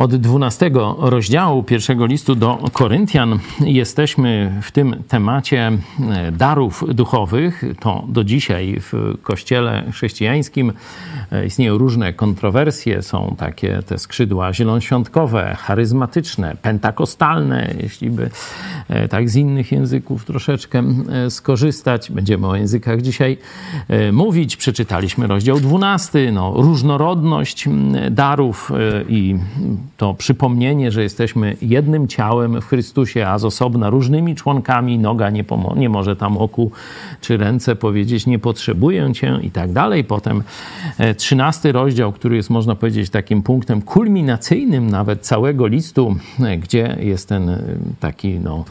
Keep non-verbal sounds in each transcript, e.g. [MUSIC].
Od 12 rozdziału pierwszego listu do Koryntian jesteśmy w tym temacie e, darów duchowych. To do dzisiaj w kościele chrześcijańskim e, istnieją różne kontrowersje. Są takie te skrzydła zielonoświątkowe, charyzmatyczne, pentakostalne, jeśli by e, tak z innych języków troszeczkę skorzystać. Będziemy o językach dzisiaj mówić. Przeczytaliśmy rozdział 12, no, różnorodność darów i to przypomnienie, że jesteśmy jednym ciałem w Chrystusie, a z osobna różnymi członkami, noga nie, nie może tam oku czy ręce powiedzieć, nie potrzebuję cię i tak dalej. Potem e, trzynasty rozdział, który jest, można powiedzieć, takim punktem kulminacyjnym nawet całego listu, e, gdzie jest ten e, taki, no,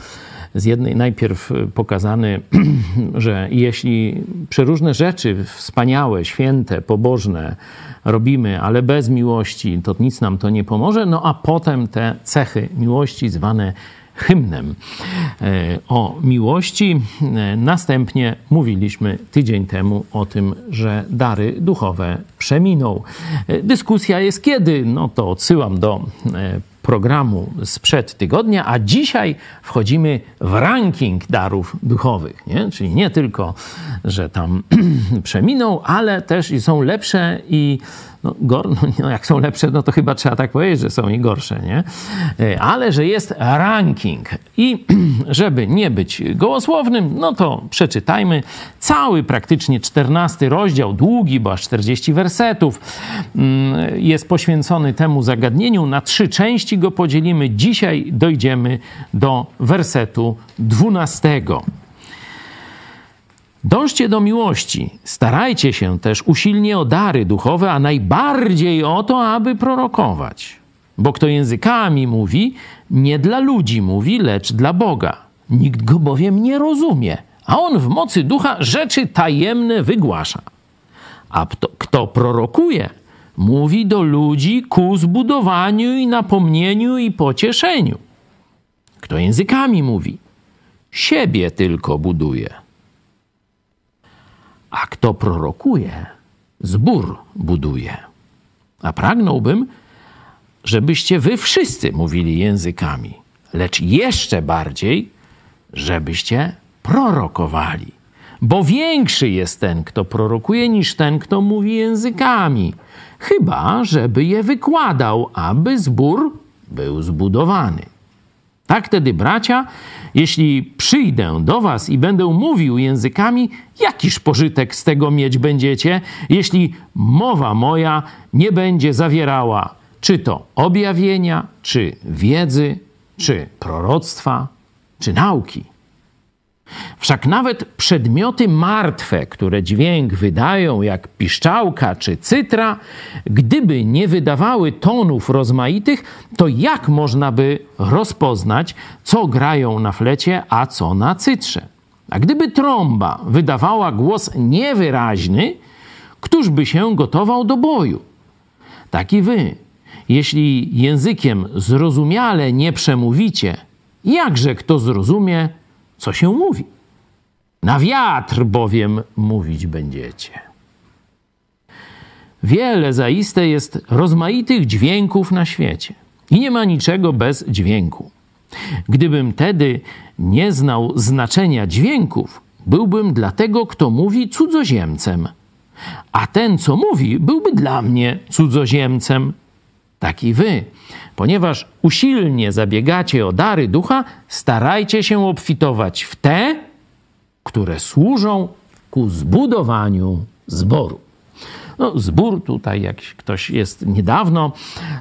z jednej najpierw pokazany, [CLEARS THROAT] że jeśli przeróżne rzeczy wspaniałe, święte, pobożne robimy, ale bez miłości, to nic nam to nie pomoże, no a potem te cechy miłości zwane hymnem e, o miłości. E, następnie mówiliśmy tydzień temu o tym, że dary duchowe przeminą. E, dyskusja jest kiedy? No to odsyłam do programu sprzed tygodnia, a dzisiaj wchodzimy w ranking darów duchowych. Nie? Czyli nie tylko, że tam [CLEARS THROAT] przeminą, ale też są lepsze i no, gor, no, no, jak są lepsze, no to chyba trzeba tak powiedzieć, że są i gorsze, nie? E, ale że jest ranking. I [CLEARS THROAT] żeby nie być gołosłownym, no to przeczytajmy cały praktycznie 14 rozdział, długi, bo aż 40 wersetów, mm, jest poświęcony temu zagadnieniu. Na trzy części go podzielimy. Dzisiaj dojdziemy do wersetu 12. Dążcie do miłości, starajcie się też usilnie o dary duchowe, a najbardziej o to, aby prorokować. Bo kto językami mówi, nie dla ludzi mówi, lecz dla Boga. Nikt go bowiem nie rozumie, a on w mocy ducha rzeczy tajemne wygłasza. A kto, kto prorokuje, mówi do ludzi ku zbudowaniu i napomnieniu i pocieszeniu. Kto językami mówi, siebie tylko buduje a kto prorokuje, zbór buduje. A pragnąłbym, żebyście wy wszyscy mówili językami, lecz jeszcze bardziej, żebyście prorokowali. Bo większy jest ten, kto prorokuje, niż ten, kto mówi językami, chyba żeby je wykładał, aby zbór był zbudowany. Tak wtedy, bracia, jeśli przyjdę do was i będę mówił językami, jakiż pożytek z tego mieć będziecie, jeśli mowa moja nie będzie zawierała czy to objawienia, czy wiedzy, czy proroctwa, czy nauki? Wszak nawet przedmioty martwe, które dźwięk wydają, jak piszczałka czy cytra, gdyby nie wydawały tonów rozmaitych, to jak można by rozpoznać, co grają na flecie, a co na cytrze? A gdyby trąba wydawała głos niewyraźny, któż by się gotował do boju? Tak i wy. Jeśli językiem zrozumiale nie przemówicie, jakże kto zrozumie, co się mówi. Na wiatr bowiem mówić będziecie. Wiele zaiste jest rozmaitych dźwięków na świecie i nie ma niczego bez dźwięku. Gdybym tedy nie znał znaczenia dźwięków, byłbym dla tego, kto mówi, cudzoziemcem, a ten, co mówi, byłby dla mnie cudzoziemcem. Tak i wy Ponieważ usilnie zabiegacie o dary ducha, starajcie się obfitować w te, które służą ku zbudowaniu zboru. No, zbór tutaj, jak ktoś jest niedawno,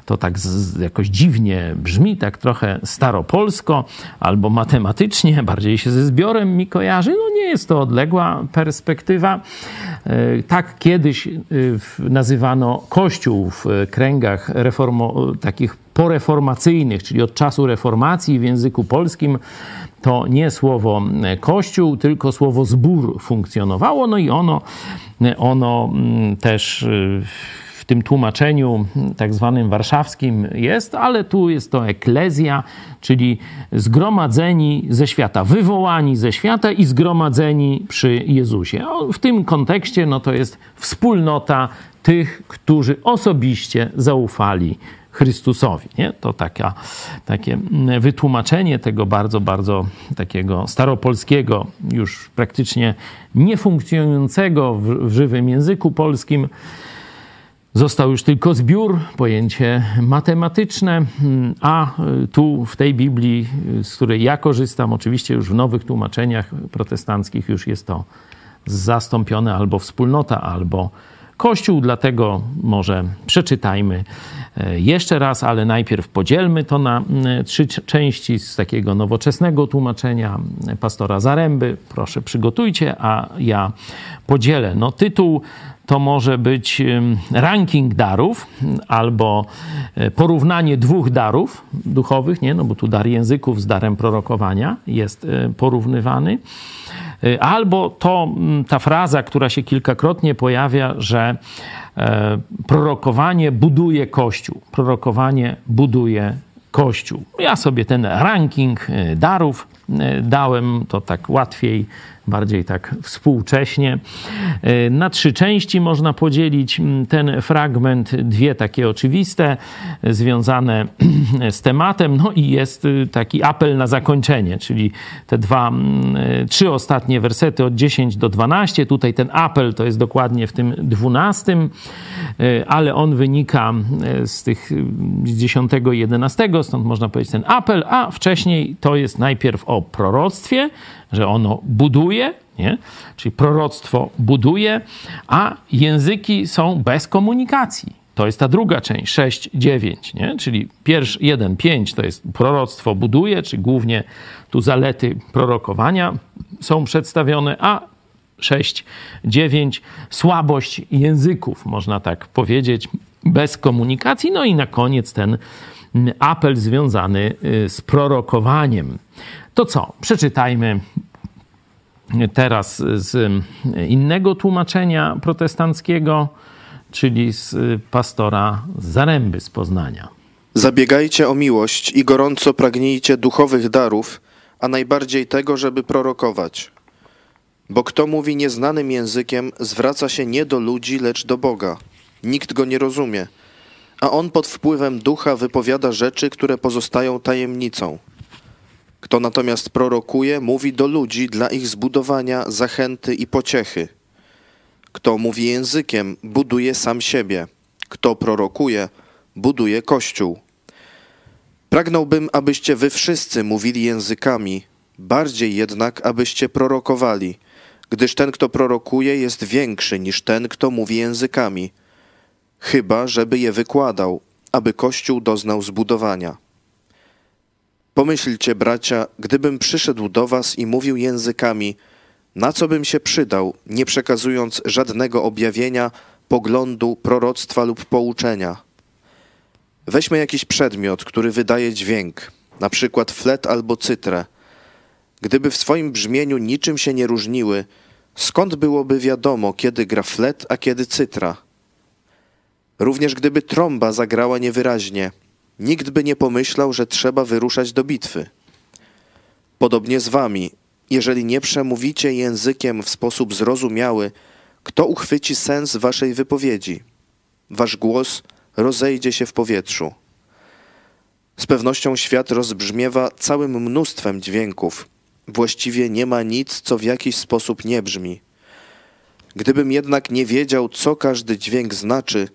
to tak z, jakoś dziwnie brzmi, tak trochę staropolsko albo matematycznie, [LAUGHS] bardziej się ze zbiorem mi kojarzy. No nie jest to odległa perspektywa. E, tak kiedyś e, nazywano Kościół w kręgach reformo, takich poreformacyjnych, czyli od czasu reformacji w języku polskim to nie słowo kościół, tylko słowo zbór funkcjonowało, no i ono, ono mm, też y, w tym tłumaczeniu tak zwanym warszawskim jest, ale tu jest to eklezja, czyli zgromadzeni ze świata, wywołani ze świata i zgromadzeni przy Jezusie. W tym kontekście no to jest wspólnota tych, którzy osobiście zaufali Chrystusowi. Nie? To taka, takie wytłumaczenie tego bardzo, bardzo takiego staropolskiego, już praktycznie niefunkcjonującego w, w żywym języku polskim. Został już tylko zbiór, pojęcie matematyczne, a tu w tej Biblii, z której ja korzystam, oczywiście już w nowych tłumaczeniach protestanckich już jest to zastąpione albo wspólnota, albo Kościół, dlatego może przeczytajmy jeszcze raz, ale najpierw podzielmy to na trzy części z takiego nowoczesnego tłumaczenia pastora Zaręby. Proszę, przygotujcie, a ja podzielę. No, tytuł to może być ranking darów albo e, porównanie dwóch darów duchowych, nie? No bo tu dar języków z darem prorokowania jest e, porównywany. Y, albo to mm, ta fraza, która się kilkakrotnie pojawia, że e, prorokowanie buduje Kościół. Prorokowanie buduje Kościół. Ja sobie ten ranking e, darów e, dałem, to tak łatwiej bardziej tak współcześnie. E, na trzy części można podzielić ten fragment, dwie takie oczywiste, związane [CLEARS THROAT] z tematem, no i jest y, taki apel na zakończenie, czyli te dwa, e, trzy ostatnie wersety od 10 do 12. Tutaj ten apel to jest dokładnie w tym 12, e, ale on wynika z tych z 10 i 11, stąd można powiedzieć ten apel, a wcześniej to jest najpierw o proroctwie, że ono buduje, nie? czyli proroctwo buduje, a języki są bez komunikacji. To jest ta druga część, 6, 9, nie? czyli pierwszy 1, 5 to jest proroctwo buduje, czy głównie tu zalety prorokowania są przedstawione, a 6, 9 słabość języków, można tak powiedzieć, bez komunikacji. No i na koniec ten apel związany y, z prorokowaniem. To co? Przeczytajmy teraz z innego tłumaczenia protestanckiego, czyli z pastora Zaręby z Poznania. Zabiegajcie o miłość i gorąco pragnijcie duchowych darów, a najbardziej tego, żeby prorokować. Bo kto mówi nieznanym językiem, zwraca się nie do ludzi, lecz do Boga. Nikt go nie rozumie, a on pod wpływem ducha wypowiada rzeczy, które pozostają tajemnicą. Kto natomiast prorokuje, mówi do ludzi dla ich zbudowania, zachęty i pociechy. Kto mówi językiem, buduje sam siebie. Kto prorokuje, buduje Kościół. Pragnąłbym, abyście wy wszyscy mówili językami, bardziej jednak, abyście prorokowali, gdyż ten, kto prorokuje, jest większy niż ten, kto mówi językami, chyba żeby je wykładał, aby Kościół doznał zbudowania. Pomyślcie, bracia, gdybym przyszedł do was i mówił językami, na co bym się przydał, nie przekazując żadnego objawienia, poglądu, proroctwa lub pouczenia. Weźmy jakiś przedmiot, który wydaje dźwięk, na przykład flet albo cytrę. Gdyby w swoim brzmieniu niczym się nie różniły, skąd byłoby wiadomo, kiedy gra flet, a kiedy cytra? Również gdyby trąba zagrała niewyraźnie – nikt by nie pomyślał, że trzeba wyruszać do bitwy. Podobnie z wami, jeżeli nie przemówicie językiem w sposób zrozumiały, kto uchwyci sens waszej wypowiedzi? Wasz głos rozejdzie się w powietrzu. Z pewnością świat rozbrzmiewa całym mnóstwem dźwięków. Właściwie nie ma nic, co w jakiś sposób nie brzmi. Gdybym jednak nie wiedział, co każdy dźwięk znaczy,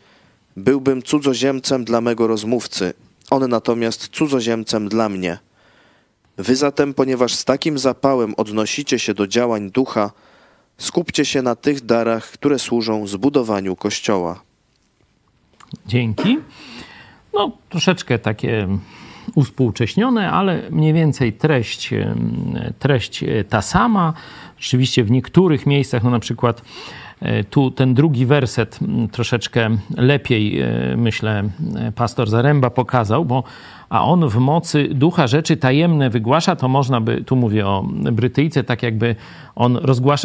byłbym cudzoziemcem dla mego rozmówcy, on natomiast cudzoziemcem dla mnie. Wy zatem, ponieważ z takim zapałem odnosicie się do działań ducha, skupcie się na tych darach, które służą zbudowaniu Kościoła. Dzięki. No, troszeczkę takie uspółcześnione, ale mniej więcej treść, treść ta sama. Rzeczywiście w niektórych miejscach, no na przykład E, tu ten drugi werset troszeczkę lepiej, e, myślę, e, pastor Zaręba pokazał, bo a on w mocy ducha rzeczy tajemne wygłasza, to można by, tu mówię o Brytyjce, tak jakby on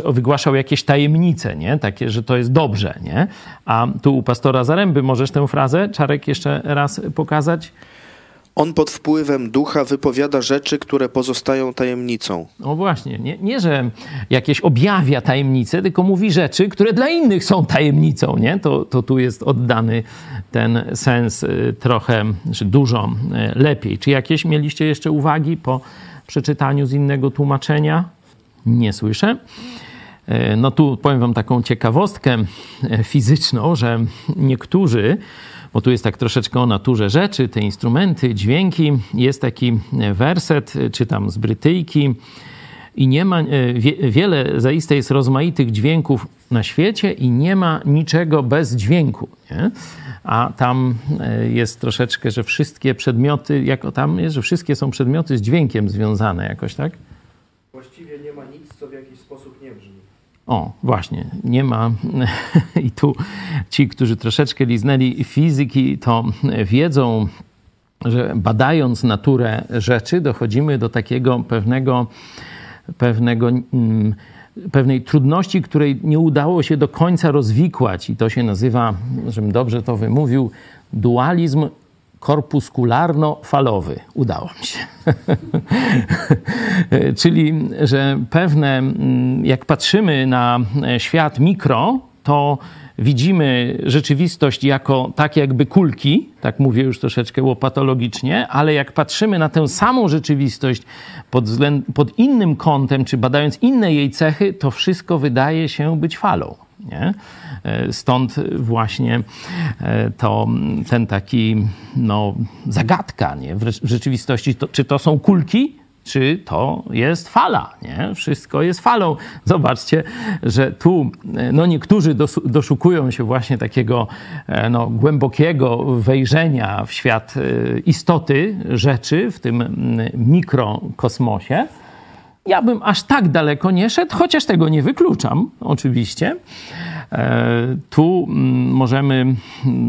wygłaszał jakieś tajemnice, nie? Takie, że to jest dobrze, nie? A tu u pastora Zaręby możesz tę frazę, Czarek, jeszcze raz pokazać? On pod wpływem ducha wypowiada rzeczy, które pozostają tajemnicą. No właśnie, nie, nie, że jakieś objawia tajemnice, tylko mówi rzeczy, które dla innych są tajemnicą, nie? To, to tu jest oddany ten sens y, trochę, czy dużo y, lepiej. Czy jakieś mieliście jeszcze uwagi po przeczytaniu z innego tłumaczenia? Nie słyszę. Y, no tu powiem wam taką ciekawostkę fizyczną, że niektórzy bo tu jest tak troszeczkę o naturze rzeczy, te instrumenty, dźwięki. Jest taki werset, czytam z Brytyjki. I nie ma, e, wie, wiele zaiste jest rozmaitych dźwięków na świecie i nie ma niczego bez dźwięku. Nie? A tam e, jest troszeczkę, że wszystkie przedmioty, jako tam jest, że wszystkie są przedmioty z dźwiękiem związane jakoś, tak? Właściwie nie ma nic, co w jakiś sposób nie brzmi. O, właśnie, nie ma. [LAUGHS] I tu ci, którzy troszeczkę liznęli fizyki, to wiedzą, że badając naturę rzeczy, dochodzimy do takiego pewnego, pewnego, mm, pewnej trudności, której nie udało się do końca rozwikłać. I to się nazywa, żebym dobrze to wymówił, dualizm korpuskularno-falowy. Udało mi się. [LAUGHS] Czyli, że pewne, mm, jak patrzymy na świat mikro, to widzimy rzeczywistość jako tak jakby kulki, tak mówię już troszeczkę łopatologicznie, ale jak patrzymy na tę samą rzeczywistość pod, względ, pod innym kątem, czy badając inne jej cechy, to wszystko wydaje się być falą. Nie? E, stąd właśnie e, to, ten taki no, zagadka nie? w rzeczywistości, to, czy to są kulki, czy to jest fala, nie? Wszystko jest falą. Zobaczcie, że tu e, no niektórzy doszukują się właśnie takiego no, głębokiego wejrzenia w świat istoty rzeczy, w tym mikrokosmosie, ja bym aż tak daleko nie szedł, chociaż tego nie wykluczam, oczywiście. E, tu mm, możemy mm,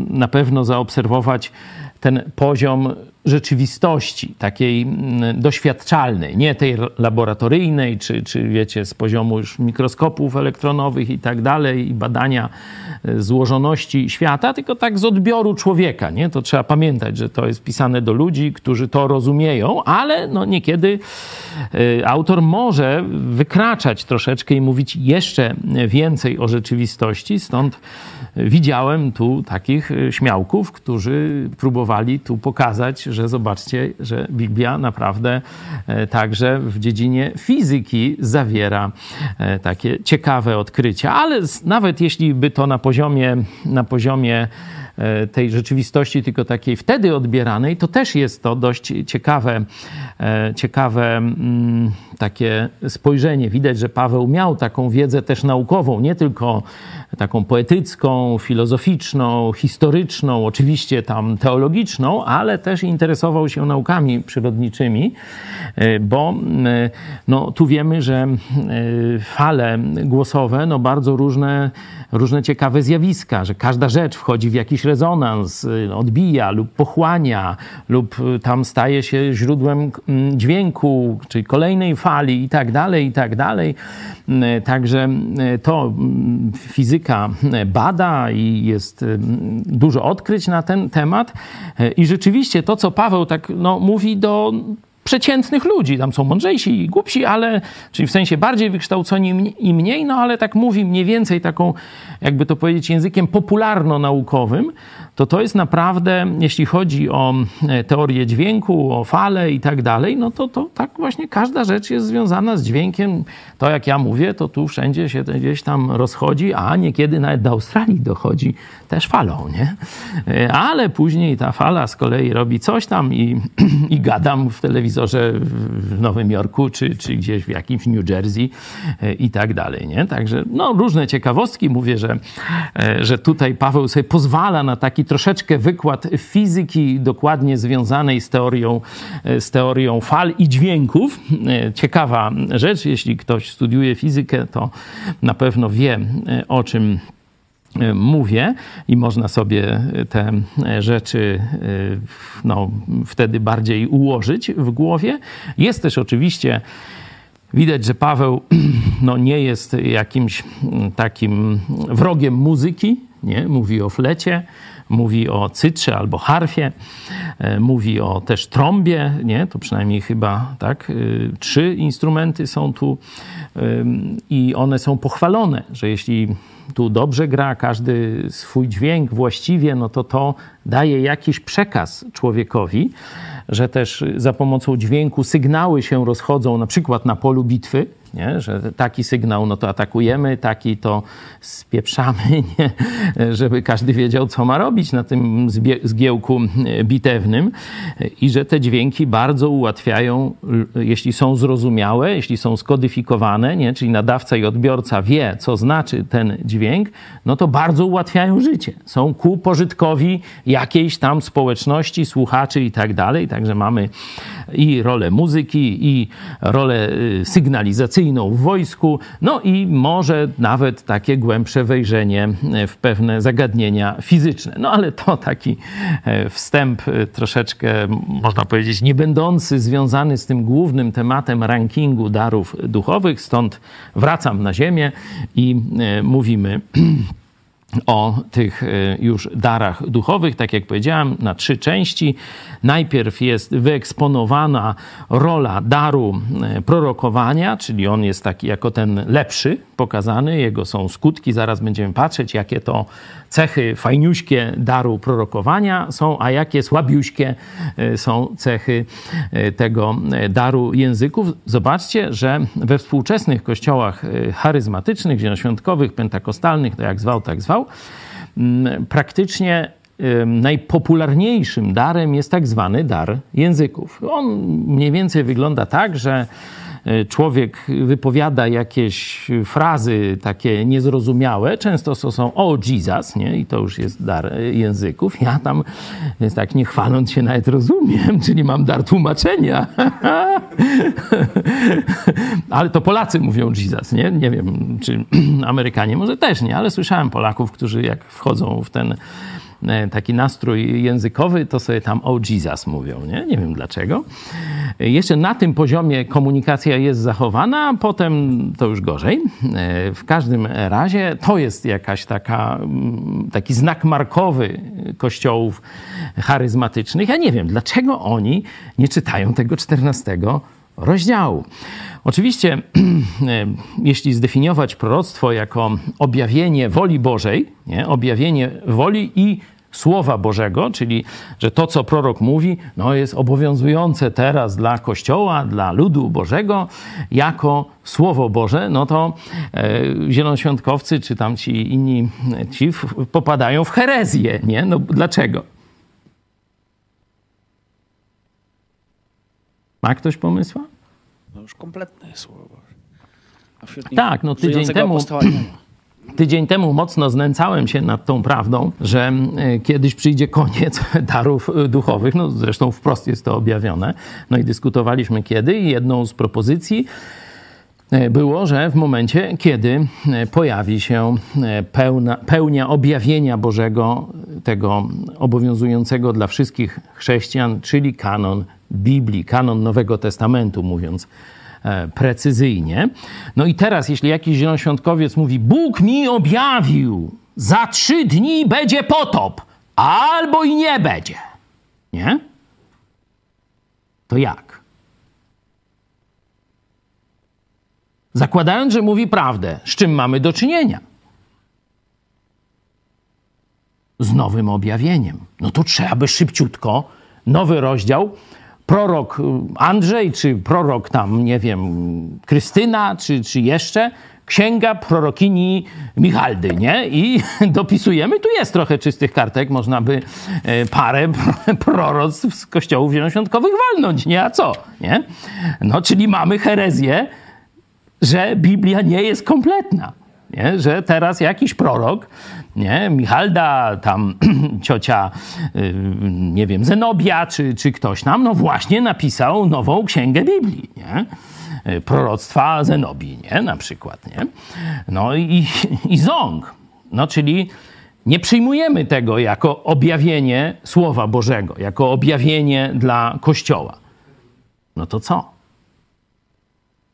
na pewno zaobserwować ten poziom rzeczywistości, takiej mm, doświadczalnej, nie tej laboratoryjnej, czy, czy wiecie, z poziomu już mikroskopów elektronowych i tak dalej, i badania e, złożoności świata, tylko tak z odbioru człowieka, nie? To trzeba pamiętać, że to jest pisane do ludzi, którzy to rozumieją, ale no niekiedy e, autor może wykraczać troszeczkę i mówić jeszcze więcej o rzeczywistości, stąd widziałem tu takich e, śmiałków, którzy próbowali tu pokazać, że zobaczcie, że Biblia naprawdę e, także w dziedzinie fizyki zawiera e, takie ciekawe odkrycia. Ale nawet jeśli by to na poziomie, na poziomie tej rzeczywistości, tylko takiej wtedy odbieranej, to też jest to dość ciekawe, e, ciekawe mm, takie spojrzenie. Widać, że Paweł miał taką wiedzę też naukową, nie tylko taką poetycką, filozoficzną, historyczną, oczywiście tam teologiczną, ale też interesował się naukami przyrodniczymi, e, bo no, tu wiemy, że fale głosowe no, bardzo różne różne ciekawe zjawiska, że każda rzecz wchodzi w jakiś rezonans, y, odbija lub pochłania, lub y, tam staje się źródłem mm, dźwięku, czyli kolejnej fali i tak dalej, i tak dalej. Y, także to mm, fizyka bada i jest dużo odkryć na ten temat. I rzeczywiście to, co Paweł tak no, mówi do przeciętnych ludzi. Tam są mądrzejsi i głupsi, ale, czyli w sensie bardziej wykształceni i mniej, no ale tak mówi mniej więcej taką, jakby to powiedzieć, językiem popularno-naukowym, to to jest naprawdę, jeśli chodzi o e, teorię dźwięku, o fale i tak dalej, no to, to tak właśnie każda rzecz jest związana z dźwiękiem. To jak ja mówię, to tu wszędzie się gdzieś tam rozchodzi, a niekiedy nawet do Australii dochodzi też falą, nie? E, ale później ta fala z kolei robi coś tam i, [CLEARS THROAT] i gadam w telewizorze w Nowym Jorku, czy, czy gdzieś w jakimś New Jersey e, i tak dalej, nie? Także no, różne ciekawostki. Mówię, że, że tutaj Paweł sobie pozwala na taki troszeczkę wykład fizyki dokładnie związanej z teorią, z teorią fal i dźwięków. Ciekawa rzecz, jeśli ktoś studiuje fizykę, to na pewno wie o czym mówię i można sobie te rzeczy no, wtedy bardziej ułożyć w głowie. Jest też oczywiście widać, że Paweł [CLEARS THROAT] no, nie jest jakimś takim wrogiem muzyki, nie? mówi o flecie, mówi o cytrze albo harfie, e, mówi o też trąbie, nie? To przynajmniej chyba tak, trzy instrumenty są tu i one są pochwalone, że jeśli tu dobrze gra każdy swój dźwięk właściwie, no to to daje jakiś przekaz człowiekowi, że też za pomocą dźwięku sygnały się rozchodzą na przykład na polu bitwy, nie? że taki sygnał, no to atakujemy, taki to spieprzamy, [LAUGHS] nie? żeby każdy wiedział, co ma robić na tym zgiełku bitewnym i że te dźwięki bardzo ułatwiają, jeśli są zrozumiałe, jeśli są skodyfikowane, nie? czyli nadawca i odbiorca wie, co znaczy ten dźwięk, no to bardzo ułatwiają życie. Są ku pożytkowi jakiejś tam społeczności, słuchaczy i tak dalej, także mamy i rolę muzyki, i rolę y, w wojsku, no i może nawet takie głębsze wejrzenie w pewne zagadnienia fizyczne. No ale to taki e, wstęp e, troszeczkę, można powiedzieć, nie będący związany z tym głównym tematem rankingu darów duchowych, stąd wracam na ziemię i e, mówimy [CLEARS THROAT] o tych e, już darach duchowych, tak jak powiedziałem, na trzy części. Najpierw jest wyeksponowana rola daru e, prorokowania, czyli on jest taki jako ten lepszy pokazany, jego są skutki, zaraz będziemy patrzeć, jakie to cechy fajniuśkie daru prorokowania są, a jakie słabiuśkie e, są cechy tego daru języków. Zobaczcie, że we współczesnych kościołach charyzmatycznych, zielonoświątkowych, pentakostalnych, to jak zwał, tak zwał, Mm, praktycznie najpopularniejszym darem jest tak zwany dar języków. On mniej więcej wygląda tak, że człowiek wypowiada jakieś frazy takie niezrozumiałe, często to są o Jesus, nie? i to już jest dar języków. Ja tam, tak nie chwaląc się, nawet rozumiem, czyli mam dar tłumaczenia. [LAUGHS] ale to Polacy mówią Jesus, nie? Nie wiem, czy [CLEARS THROAT] Amerykanie może też nie, ale słyszałem Polaków, którzy jak wchodzą w ten e, taki nastrój językowy, to sobie tam o Jesus mówią, nie? Nie wiem dlaczego. Jeszcze na tym poziomie komunikacja jest zachowana, potem to już gorzej. E, w każdym razie to jest jakaś taka, mm, taki znak markowy kościołów charyzmatycznych. Ja nie wiem, dlaczego oni nie czytają tego 14 rozdziału. Oczywiście, [CLEARS THROAT] jeśli zdefiniować proroctwo jako objawienie woli Bożej, nie? objawienie woli i Słowa Bożego, czyli że to, co prorok mówi, no jest obowiązujące teraz dla Kościoła, dla ludu Bożego, jako Słowo Boże, no to e, zielonoświątkowcy czy tam ci inni ci popadają w herezję, nie? No dlaczego? Ma ktoś pomysła? No już kompletne słowo. tak, no tydzień temu, tydzień temu mocno znęcałem się nad tą prawdą, że e, kiedyś przyjdzie koniec [LAUGHS] darów e, duchowych. No zresztą wprost jest to objawione. No i dyskutowaliśmy kiedy i jedną z propozycji e, było, że w momencie, kiedy pojawi się pełna, pełnia objawienia Bożego, tego obowiązującego dla wszystkich chrześcijan, czyli kanon Biblii, kanon Nowego Testamentu, mówiąc precyzyjnie. No i teraz, jeśli jakiś zielonoświątkowiec mówi, Bóg mi objawił, za trzy dni będzie potop, albo i nie będzie, nie? To jak? Zakładając, że mówi prawdę, z czym mamy do czynienia? Z nowym objawieniem. No to trzeba by szybciutko nowy rozdział prorok Andrzej, czy prorok tam, nie wiem, Krystyna, czy, czy jeszcze, księga prorokini Michaldy, nie? I [LAUGHS] dopisujemy, tu jest trochę czystych kartek, można by e, parę [LAUGHS] proroctw z kościołów zielonoświątkowych walnąć, nie? A co, nie? No, czyli mamy herezję, że Biblia nie jest kompletna, nie? Że teraz jakiś prorok nie? Michalda, tam [CLEARS THROAT] ciocia, y, nie wiem, Zenobia, czy, czy ktoś tam, no właśnie napisał nową księgę Biblii, nie? Y, proroctwa Zenobii, nie? Na przykład, nie? No i, i ząg, no czyli nie przyjmujemy tego jako objawienie Słowa Bożego, jako objawienie dla Kościoła. No to co?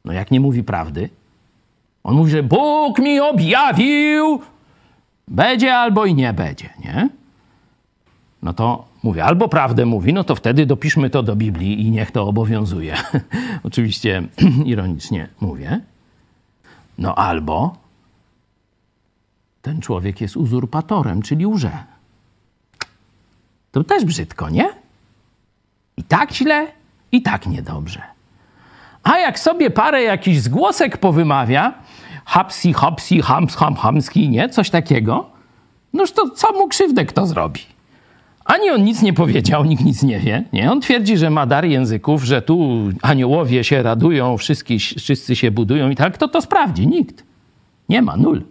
No jak nie mówi prawdy? On mówi, że Bóg mi objawił Będzie albo i nie będzie, nie? No to mówię, albo prawdę mówi, no to wtedy dopiszmy to do Biblii i niech to obowiązuje. [LAUGHS] Oczywiście [CLEARS THROAT] ironicznie mówię. No albo ten człowiek jest uzurpatorem, czyli łże. To też brzydko, nie? I tak źle, i tak niedobrze. A jak sobie parę jakiś zgłosek powymawia, hapsi, hopsi, hams, ham, hamski, nie? Coś takiego, noż to co mu krzywdę kto zrobi? Ani on nic nie powiedział, nikt nic nie wie. Nie? On twierdzi, że ma dar języków, że tu aniołowie się radują, wszyscy, wszyscy się budują i tak. Kto to sprawdzi? Nikt. Nie ma, nul.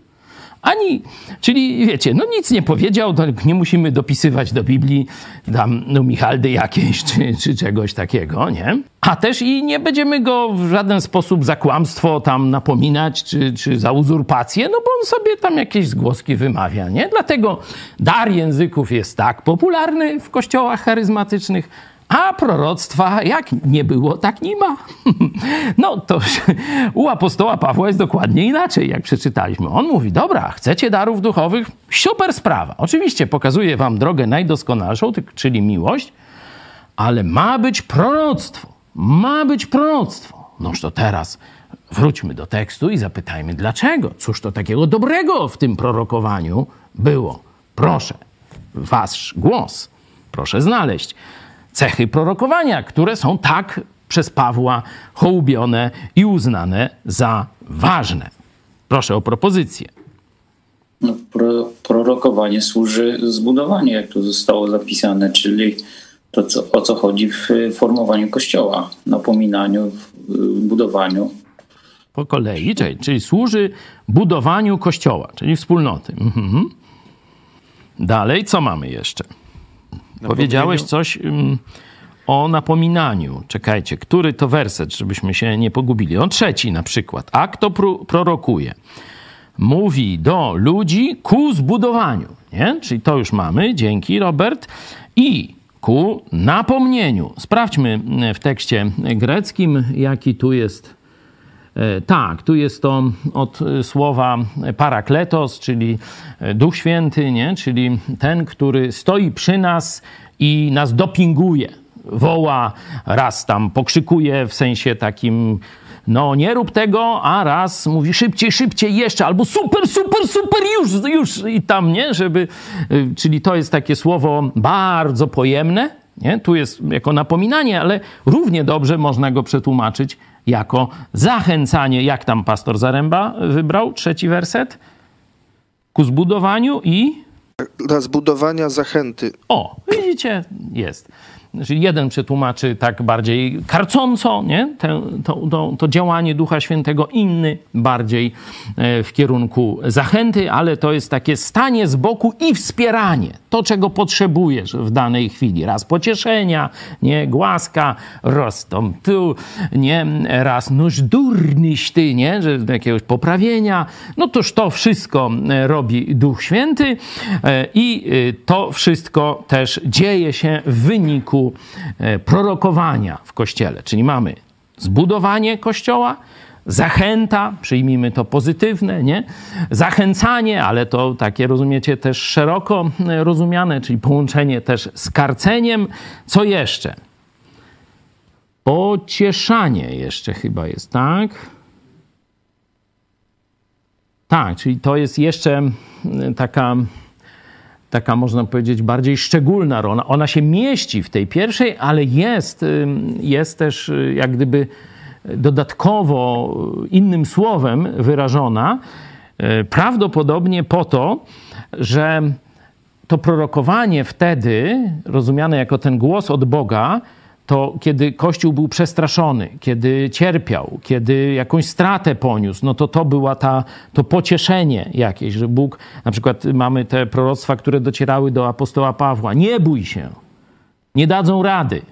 Ani, czyli wiecie, no nic nie powiedział, nie musimy dopisywać do Biblii tam no Michaldy jakiejś czy, czy czegoś takiego, nie? A też i nie będziemy go w żaden sposób za kłamstwo tam napominać, czy, czy za uzurpację, no bo on sobie tam jakieś zgłoski wymawia, nie? Dlatego dar języków jest tak popularny w kościołach charyzmatycznych, a proroctwa, jak nie było, tak nie ma. [LAUGHS] No to u apostoła Pawła jest dokładnie inaczej, jak przeczytaliśmy. On mówi: Dobra, chcecie darów duchowych? Super sprawa. Oczywiście pokazuje wam drogę najdoskonalszą, czyli miłość, ale ma być proroctwo. Ma być proroctwo. Noż to teraz wróćmy do tekstu i zapytajmy, dlaczego? Cóż to takiego dobrego w tym prorokowaniu było? Proszę, wasz głos, proszę znaleźć cechy prorokowania, które są tak przez Pawła hołubione i uznane za ważne. Proszę o propozycję. No, pro, prorokowanie służy zbudowaniu, jak tu zostało zapisane, czyli to, co, o co chodzi w formowaniu kościoła, napominaniu, budowaniu. Po kolei, czyli, czyli służy budowaniu kościoła, czyli wspólnoty. Mhm. Dalej, co mamy jeszcze? Powiedziałeś coś um, o napominaniu. Czekajcie, który to werset, żebyśmy się nie pogubili. On trzeci na przykład. A kto prorokuje? Mówi do ludzi ku zbudowaniu. Nie? Czyli to już mamy. Dzięki, Robert. I ku napomnieniu. Sprawdźmy w tekście greckim, jaki tu jest tak, tu jest to od słowa parakletos, czyli Duch Święty, nie? czyli ten, który stoi przy nas i nas dopinguje. Woła, raz tam pokrzykuje w sensie takim, no nie rób tego, a raz mówi szybciej, szybciej jeszcze, albo super, super, super, już, już i tam, nie? Żeby, e, czyli to jest takie słowo bardzo pojemne, nie? Tu jest jako napominanie, ale równie dobrze można go przetłumaczyć jako zachęcanie, jak tam pastor Zaręba wybrał, trzeci werset, ku zbudowaniu i... Dla zbudowania zachęty. O, widzicie, jest. Czyli jeden przetłumaczy tak bardziej karcąco, nie? Te, to, to, to, działanie Ducha Świętego, inny bardziej e, w kierunku zachęty, ale to jest takie stanie z boku i wspieranie. To, czego potrzebujesz w danej chwili. Raz pocieszenia, nie? Głaska, rostom tu, nie? Raz noż durnyś ty, nie? Że jakiegoś poprawienia. No toż to wszystko e, robi Duch Święty e, i to wszystko też dzieje się w wyniku E, prorokowania w kościele. Czyli mamy zbudowanie kościoła, zachęta, przyjmijmy to pozytywne, nie? Zachęcanie, ale to takie rozumiecie też szeroko e, rozumiane, czyli połączenie też z karceniem. Co jeszcze? Pocieszanie jeszcze chyba jest, tak? Tak, czyli to jest jeszcze taka taka można powiedzieć bardziej szczególna rola. Ona się mieści w tej pierwszej, ale jest, jest też y, jak gdyby dodatkowo innym słowem wyrażona, y, prawdopodobnie po to, że to prorokowanie wtedy, rozumiane jako ten głos od Boga, to kiedy Kościół był przestraszony, kiedy cierpiał, kiedy jakąś stratę poniósł, no to to była ta, to pocieszenie jakieś, że Bóg, na przykład mamy te proroctwa, które docierały do apostoła Pawła, nie bój się, nie dadzą rady.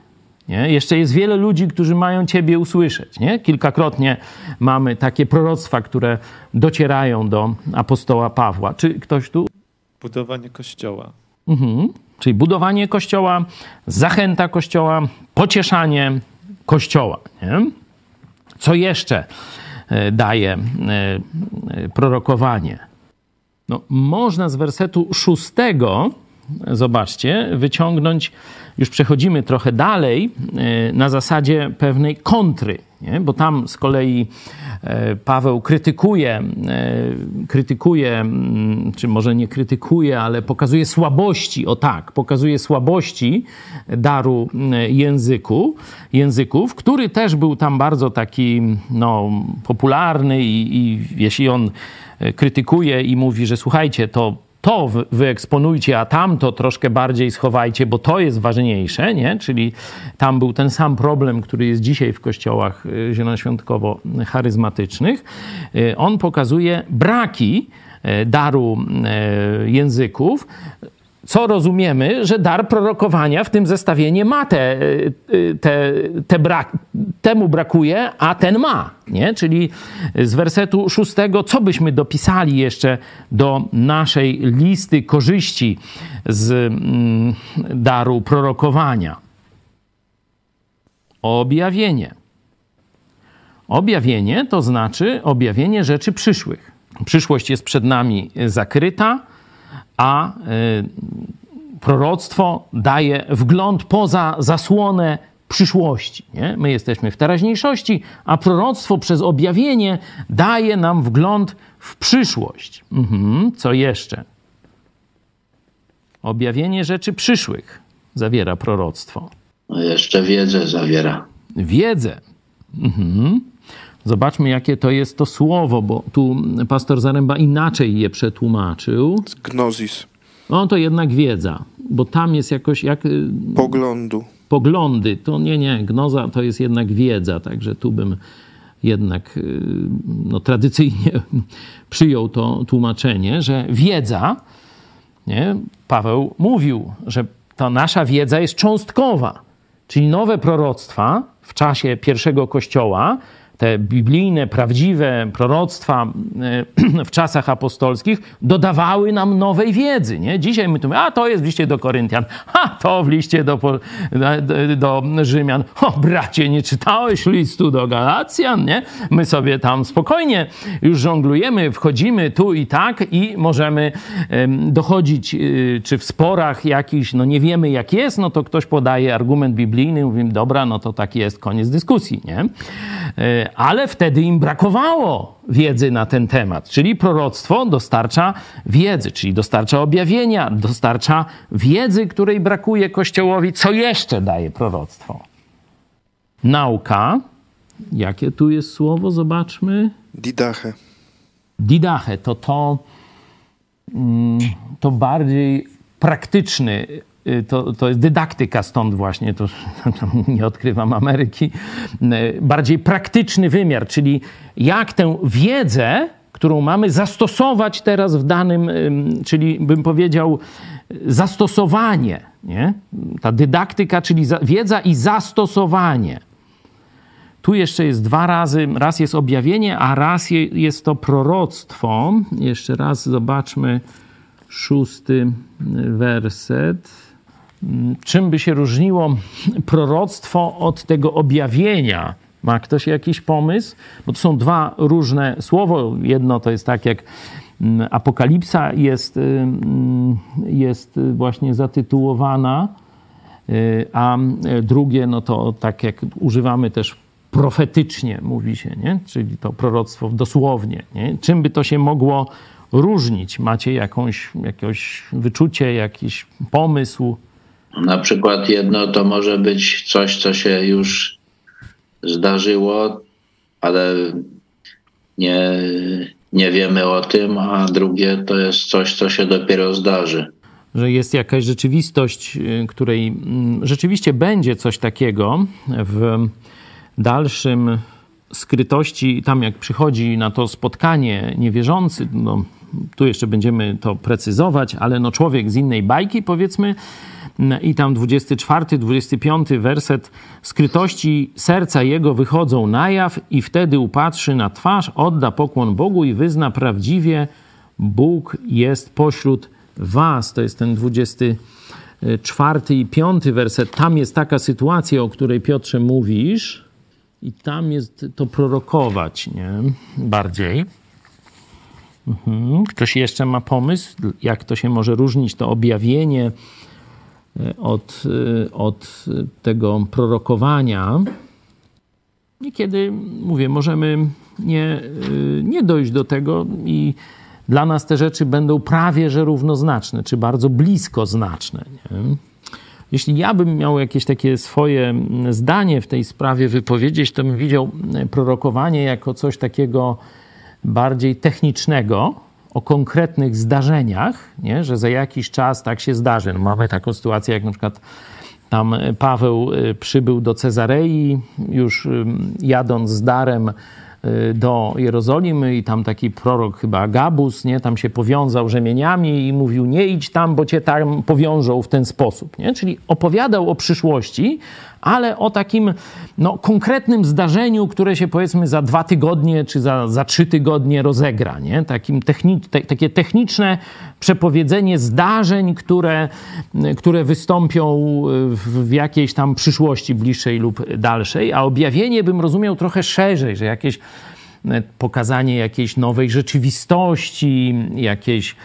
Nie? Jeszcze jest wiele ludzi, którzy mają Ciebie usłyszeć. Nie? Kilkakrotnie mamy takie proroctwa, które docierają do apostoła Pawła. Czy ktoś tu? Budowanie kościoła. Mhm. Czyli budowanie kościoła, zachęta kościoła, pocieszanie kościoła. Nie? Co jeszcze e, daje e, e, prorokowanie? No, można z wersetu szóstego, zobaczcie, wyciągnąć, już przechodzimy trochę dalej, e, na zasadzie pewnej kontry, nie? bo tam z kolei e, Paweł krytykuje, e, krytykuje, mm, czy może nie krytykuje, ale pokazuje słabości, o tak, pokazuje słabości daru języku, języków, który też był tam bardzo taki no, popularny i, i jeśli on krytykuje i mówi, że słuchajcie, to to wyeksponujcie, a tamto troszkę bardziej schowajcie, bo to jest ważniejsze, nie? Czyli tam był ten sam problem, który jest dzisiaj w kościołach y, zielonoświątkowo-charyzmatycznych. Y, on pokazuje braki y, daru języków, co rozumiemy, że dar prorokowania w tym zestawieniu ma te, te, te brak, temu brakuje, a ten ma. Nie? Czyli z wersetu szóstego, co byśmy dopisali jeszcze do naszej listy korzyści z mm, daru prorokowania? Objawienie. Objawienie to znaczy objawienie rzeczy przyszłych. Przyszłość jest przed nami zakryta, a y, proroctwo daje wgląd poza zasłonę przyszłości. Nie? My jesteśmy w teraźniejszości, a proroctwo przez objawienie daje nam wgląd w przyszłość. Mhm. Co jeszcze? Objawienie rzeczy przyszłych zawiera proroctwo. No jeszcze wiedzę zawiera. Wiedzę. Mhm. Zobaczmy, jakie to jest to słowo, bo tu pastor Zaręba inaczej je przetłumaczył. Gnozis. No to jednak wiedza, bo tam jest jakoś jak... Y, Poglądu. Poglądy. To nie, nie, gnoza to jest jednak wiedza, także tu bym jednak y, no, tradycyjnie [LAUGHS] przyjął to tłumaczenie, że wiedza, nie? Paweł mówił, że ta nasza wiedza jest cząstkowa, czyli nowe proroctwa w czasie pierwszego kościoła te biblijne, prawdziwe proroctwa e, [CLEARS THROAT] w czasach apostolskich dodawały nam nowej wiedzy. Nie? Dzisiaj my tu mówimy, a to jest w liście do Koryntian, a to w liście do, do, Rzymian. O bracie, nie czytałeś listu do Galacjan? Nie? My sobie tam spokojnie już żonglujemy, wchodzimy tu i tak i możemy dochodzić, y, czy w sporach jakiś, no nie wiemy jak jest, no to ktoś podaje argument biblijny, mówimy, dobra, no to tak jest, koniec dyskusji. Nie? Ale wtedy im brakowało wiedzy na ten temat. Czyli proroctwo dostarcza wiedzy, czyli dostarcza objawienia, dostarcza wiedzy, której brakuje Kościołowi. Co jeszcze daje proroctwo? Nauka. Jakie tu jest słowo? Zobaczmy. Didache. Didache to to, mm, to bardziej praktyczny to, to jest dydaktyka, stąd właśnie [LAUGHS] to nie odkrywam Ameryki. Y, bardziej praktyczny wymiar, czyli jak tę wiedzę, którą mamy, zastosować teraz w danym, czyli bym powiedział, zastosowanie. Nie? Ta dydaktyka, czyli wiedza i zastosowanie. Tu jeszcze jest dwa razy, raz jest objawienie, a raz jest to proroctwo. Jeszcze raz zobaczmy szósty werset. Czym by się różniło proroctwo od tego objawienia? Ma ktoś jakiś pomysł? Bo to są dwa różne słowo. Jedno to jest tak jak mm, Apokalipsa jest, mm, jest właśnie zatytułowana, y, a drugie, no to tak jak używamy też profetycznie, mówi się, nie? czyli to proroctwo dosłownie. Nie? Czym by to się mogło różnić? Macie jakąś, jakieś wyczucie, jakiś pomysł? Na przykład jedno to może być coś, co się już zdarzyło, ale nie, nie wiemy o tym, a drugie to jest coś, co się dopiero zdarzy. Że jest jakaś rzeczywistość, y, której mm, rzeczywiście będzie coś takiego w dalszym skrytości, tam jak przychodzi na to spotkanie niewierzący, no, tu jeszcze będziemy to precyzować, ale no człowiek z innej bajki, powiedzmy, i tam 24, 25 werset. Skrytości serca jego wychodzą na jaw i wtedy upatrzy na twarz, odda pokłon Bogu i wyzna prawdziwie, Bóg jest pośród was. To jest ten 24 i 5 werset. Tam jest taka sytuacja, o której Piotrze mówisz i tam jest to prorokować, nie? Bardziej. Mhm. Ktoś jeszcze ma pomysł, jak to się może różnić, to objawienie e, od, e, od tego prorokowania? Niekiedy, mówię, możemy nie, e, nie dojść do tego i dla nas te rzeczy będą prawie że równoznaczne, czy bardzo blisko znaczne. Nie? Jeśli ja bym miał jakieś takie swoje zdanie w tej sprawie wypowiedzieć, to bym widział prorokowanie jako coś takiego bardziej technicznego, o konkretnych zdarzeniach, nie? że za jakiś czas tak się zdarzy. No mamy taką sytuację, jak na przykład tam Paweł y, przybył do Cezarei, już jadąc z darem Y, do Jerozolimy i tam taki prorok chyba Gabus, nie, tam się powiązał rzemieniami i mówił nie idź tam, bo cię tam powiążą w ten sposób, nie? Czyli opowiadał o przyszłości, ale o takim no, konkretnym zdarzeniu, które się powiedzmy za dwa tygodnie czy za, za trzy tygodnie rozegra. Nie? Takim techni te, takie techniczne przepowiedzenie zdarzeń, które, które wystąpią w, w jakiejś tam przyszłości bliższej lub dalszej, a objawienie bym rozumiał trochę szerzej, że jakieś e, pokazanie jakiejś nowej rzeczywistości, jakieś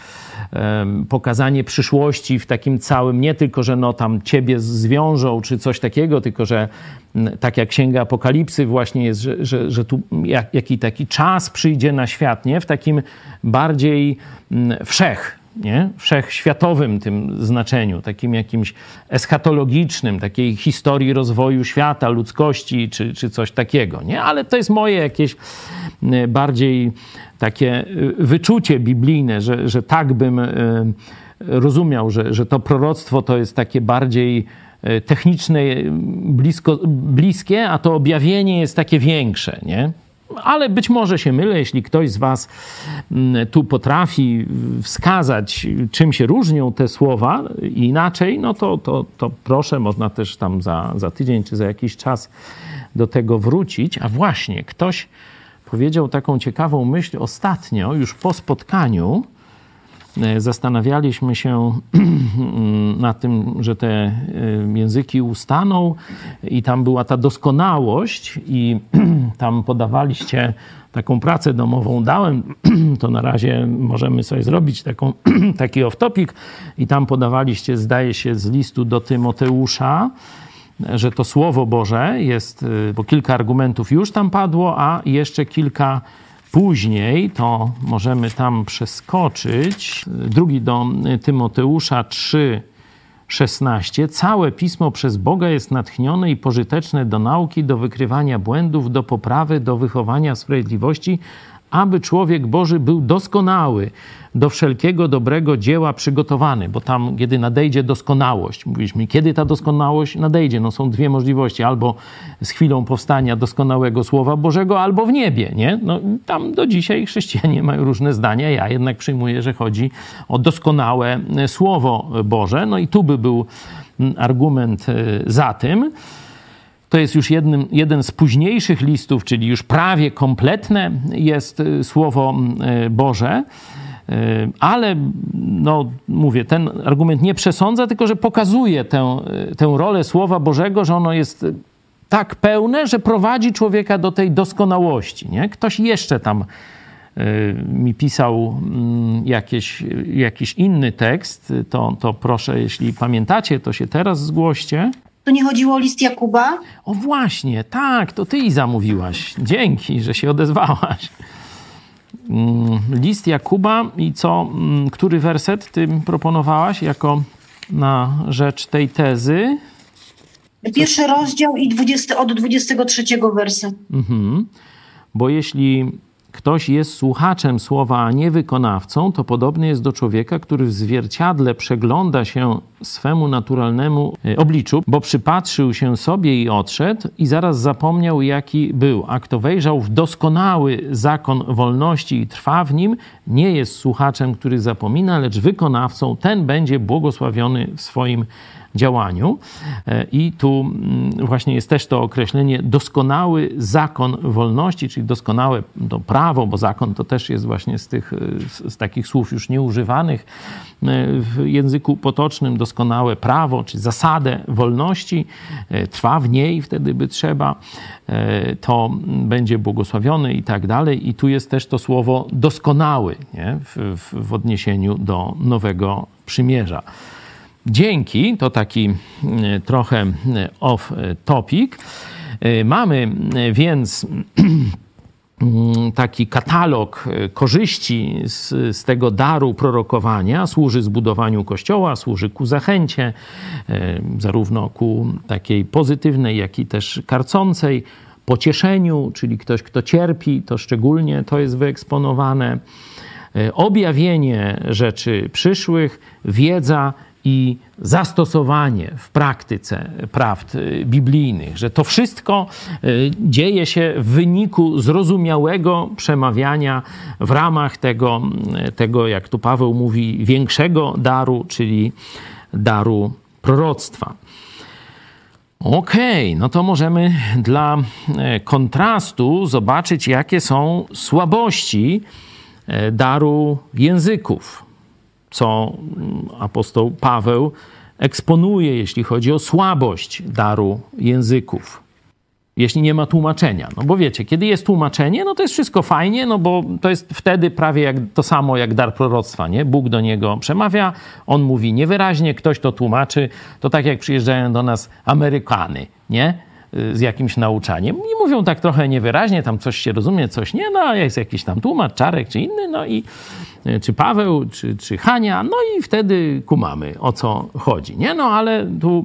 pokazanie przyszłości w takim całym, nie tylko, że no tam ciebie zwiążą czy coś takiego, tylko że tak jak Księga Apokalipsy właśnie jest, że, że, że tu jak, jaki taki czas przyjdzie na świat, nie? W takim bardziej wszech, nie? wszechświatowym tym znaczeniu, takim jakimś eschatologicznym, takiej historii rozwoju świata, ludzkości czy, czy coś takiego. Nie? Ale to jest moje jakieś bardziej takie y, wyczucie biblijne, że, że tak bym y, rozumiał, że, że to proroctwo to jest takie bardziej techniczne, blisko, bliskie, a to objawienie jest takie większe, nie? Ale być może się mylę, jeśli ktoś z Was mm, tu potrafi wskazać, czym się różnią te słowa inaczej, no to, to, to proszę, można też tam za, za tydzień czy za jakiś czas do tego wrócić. A właśnie, ktoś powiedział taką ciekawą myśl ostatnio, już po spotkaniu. E, zastanawialiśmy się [CLEARS THROAT] na tym, że te e, języki ustaną, i tam była ta doskonałość, i [CLEARS THROAT] tam podawaliście taką pracę domową. Dałem [CLEARS THROAT] to na razie możemy sobie zrobić taką, taki off-topic, i tam podawaliście, zdaje się, z listu do Tymoteusza że to Słowo Boże jest, y, bo kilka argumentów już tam padło, a jeszcze kilka później, to możemy tam przeskoczyć. Drugi do Tymoteusza 3, 16. Całe pismo przez Boga jest natchnione i pożyteczne do nauki, do wykrywania błędów, do poprawy, do wychowania sprawiedliwości, aby człowiek Boży był doskonały, do wszelkiego dobrego dzieła przygotowany, bo tam, kiedy nadejdzie doskonałość, mówiliśmy, kiedy ta doskonałość nadejdzie, no są dwie możliwości, albo z chwilą powstania doskonałego Słowa Bożego, albo w niebie, nie? No, tam do dzisiaj chrześcijanie mają różne zdania, ja jednak przyjmuję, że chodzi o doskonałe Słowo Boże, no i tu by był argument e, za tym. To jest już jednym, jeden z późniejszych listów, czyli już prawie kompletne jest e, Słowo e, Boże. E, ale, no mówię, ten argument nie przesądza, tylko że pokazuje tę, tę rolę Słowa Bożego, że ono jest tak pełne, że prowadzi człowieka do tej doskonałości. Nie? Ktoś jeszcze tam mi pisał mm, jakieś, jakiś inny tekst, to, to proszę, jeśli pamiętacie, to się teraz zgłoście. To nie chodziło o list Jakuba? O właśnie, tak, to ty i zamówiłaś. Dzięki, że się odezwałaś. Mm, list Jakuba i co, mm, który werset ty proponowałaś jako na rzecz tej tezy? Pierwszy rozdział i 20, od 23 wersetu. Mhm. Bo jeśli ktoś jest słuchaczem słowa, a nie wykonawcą, to podobny jest do człowieka, który w zwierciadle przegląda się swemu naturalnemu e, obliczu, bo przypatrzył się sobie i odszedł i zaraz zapomniał, jaki był. A kto wejrzał w doskonały zakon wolności i trwa w nim, nie jest słuchaczem, który zapomina, lecz wykonawcą, ten będzie błogosławiony w swoim działaniu. E, I tu mm, właśnie jest też to określenie doskonały zakon wolności, czyli doskonałe to prawo, bo zakon to też jest właśnie z tych z, z takich słów już nieużywanych e, w języku potocznym, doskonałe prawo czy zasadę wolności, e, trwa w niej, wtedy by trzeba, e, to będzie błogosławiony i tak dalej. I tu jest też to słowo doskonały nie? W, w, w odniesieniu do nowego przymierza. Dzięki, to taki e, trochę off topic. Mamy więc [CLEARS THROAT] Mm, taki katalog e, korzyści z, z, tego daru prorokowania. Służy zbudowaniu kościoła, służy ku zachęcie, e, zarówno ku takiej pozytywnej, jak i też karcącej, pocieszeniu, czyli ktoś, kto cierpi, to szczególnie to jest wyeksponowane, e, objawienie rzeczy przyszłych, wiedza i zastosowanie w praktyce prawd y, biblijnych, że to wszystko y, dzieje się w wyniku zrozumiałego przemawiania w ramach tego, y, tego jak tu Paweł mówi, większego daru, czyli daru proroctwa. Okej, okay, no to możemy dla kontrastu zobaczyć, jakie są słabości daru języków co apostoł Paweł eksponuje, jeśli chodzi o słabość daru języków. Jeśli nie ma tłumaczenia. No bo wiecie, kiedy jest tłumaczenie, no to jest wszystko fajnie, no bo to jest wtedy prawie jak, to samo jak dar proroctwa, nie? Bóg do niego przemawia, on mówi niewyraźnie, ktoś to tłumaczy. To tak jak przyjeżdżają do nas Amerykany, nie? z jakimś nauczaniem i mówią tak trochę niewyraźnie, tam coś się rozumie, coś nie, no jest jakiś tam tłumacz, Czarek czy inny, no i czy Paweł, czy, czy Hania, no i wtedy kumamy, o co chodzi, nie? No ale tu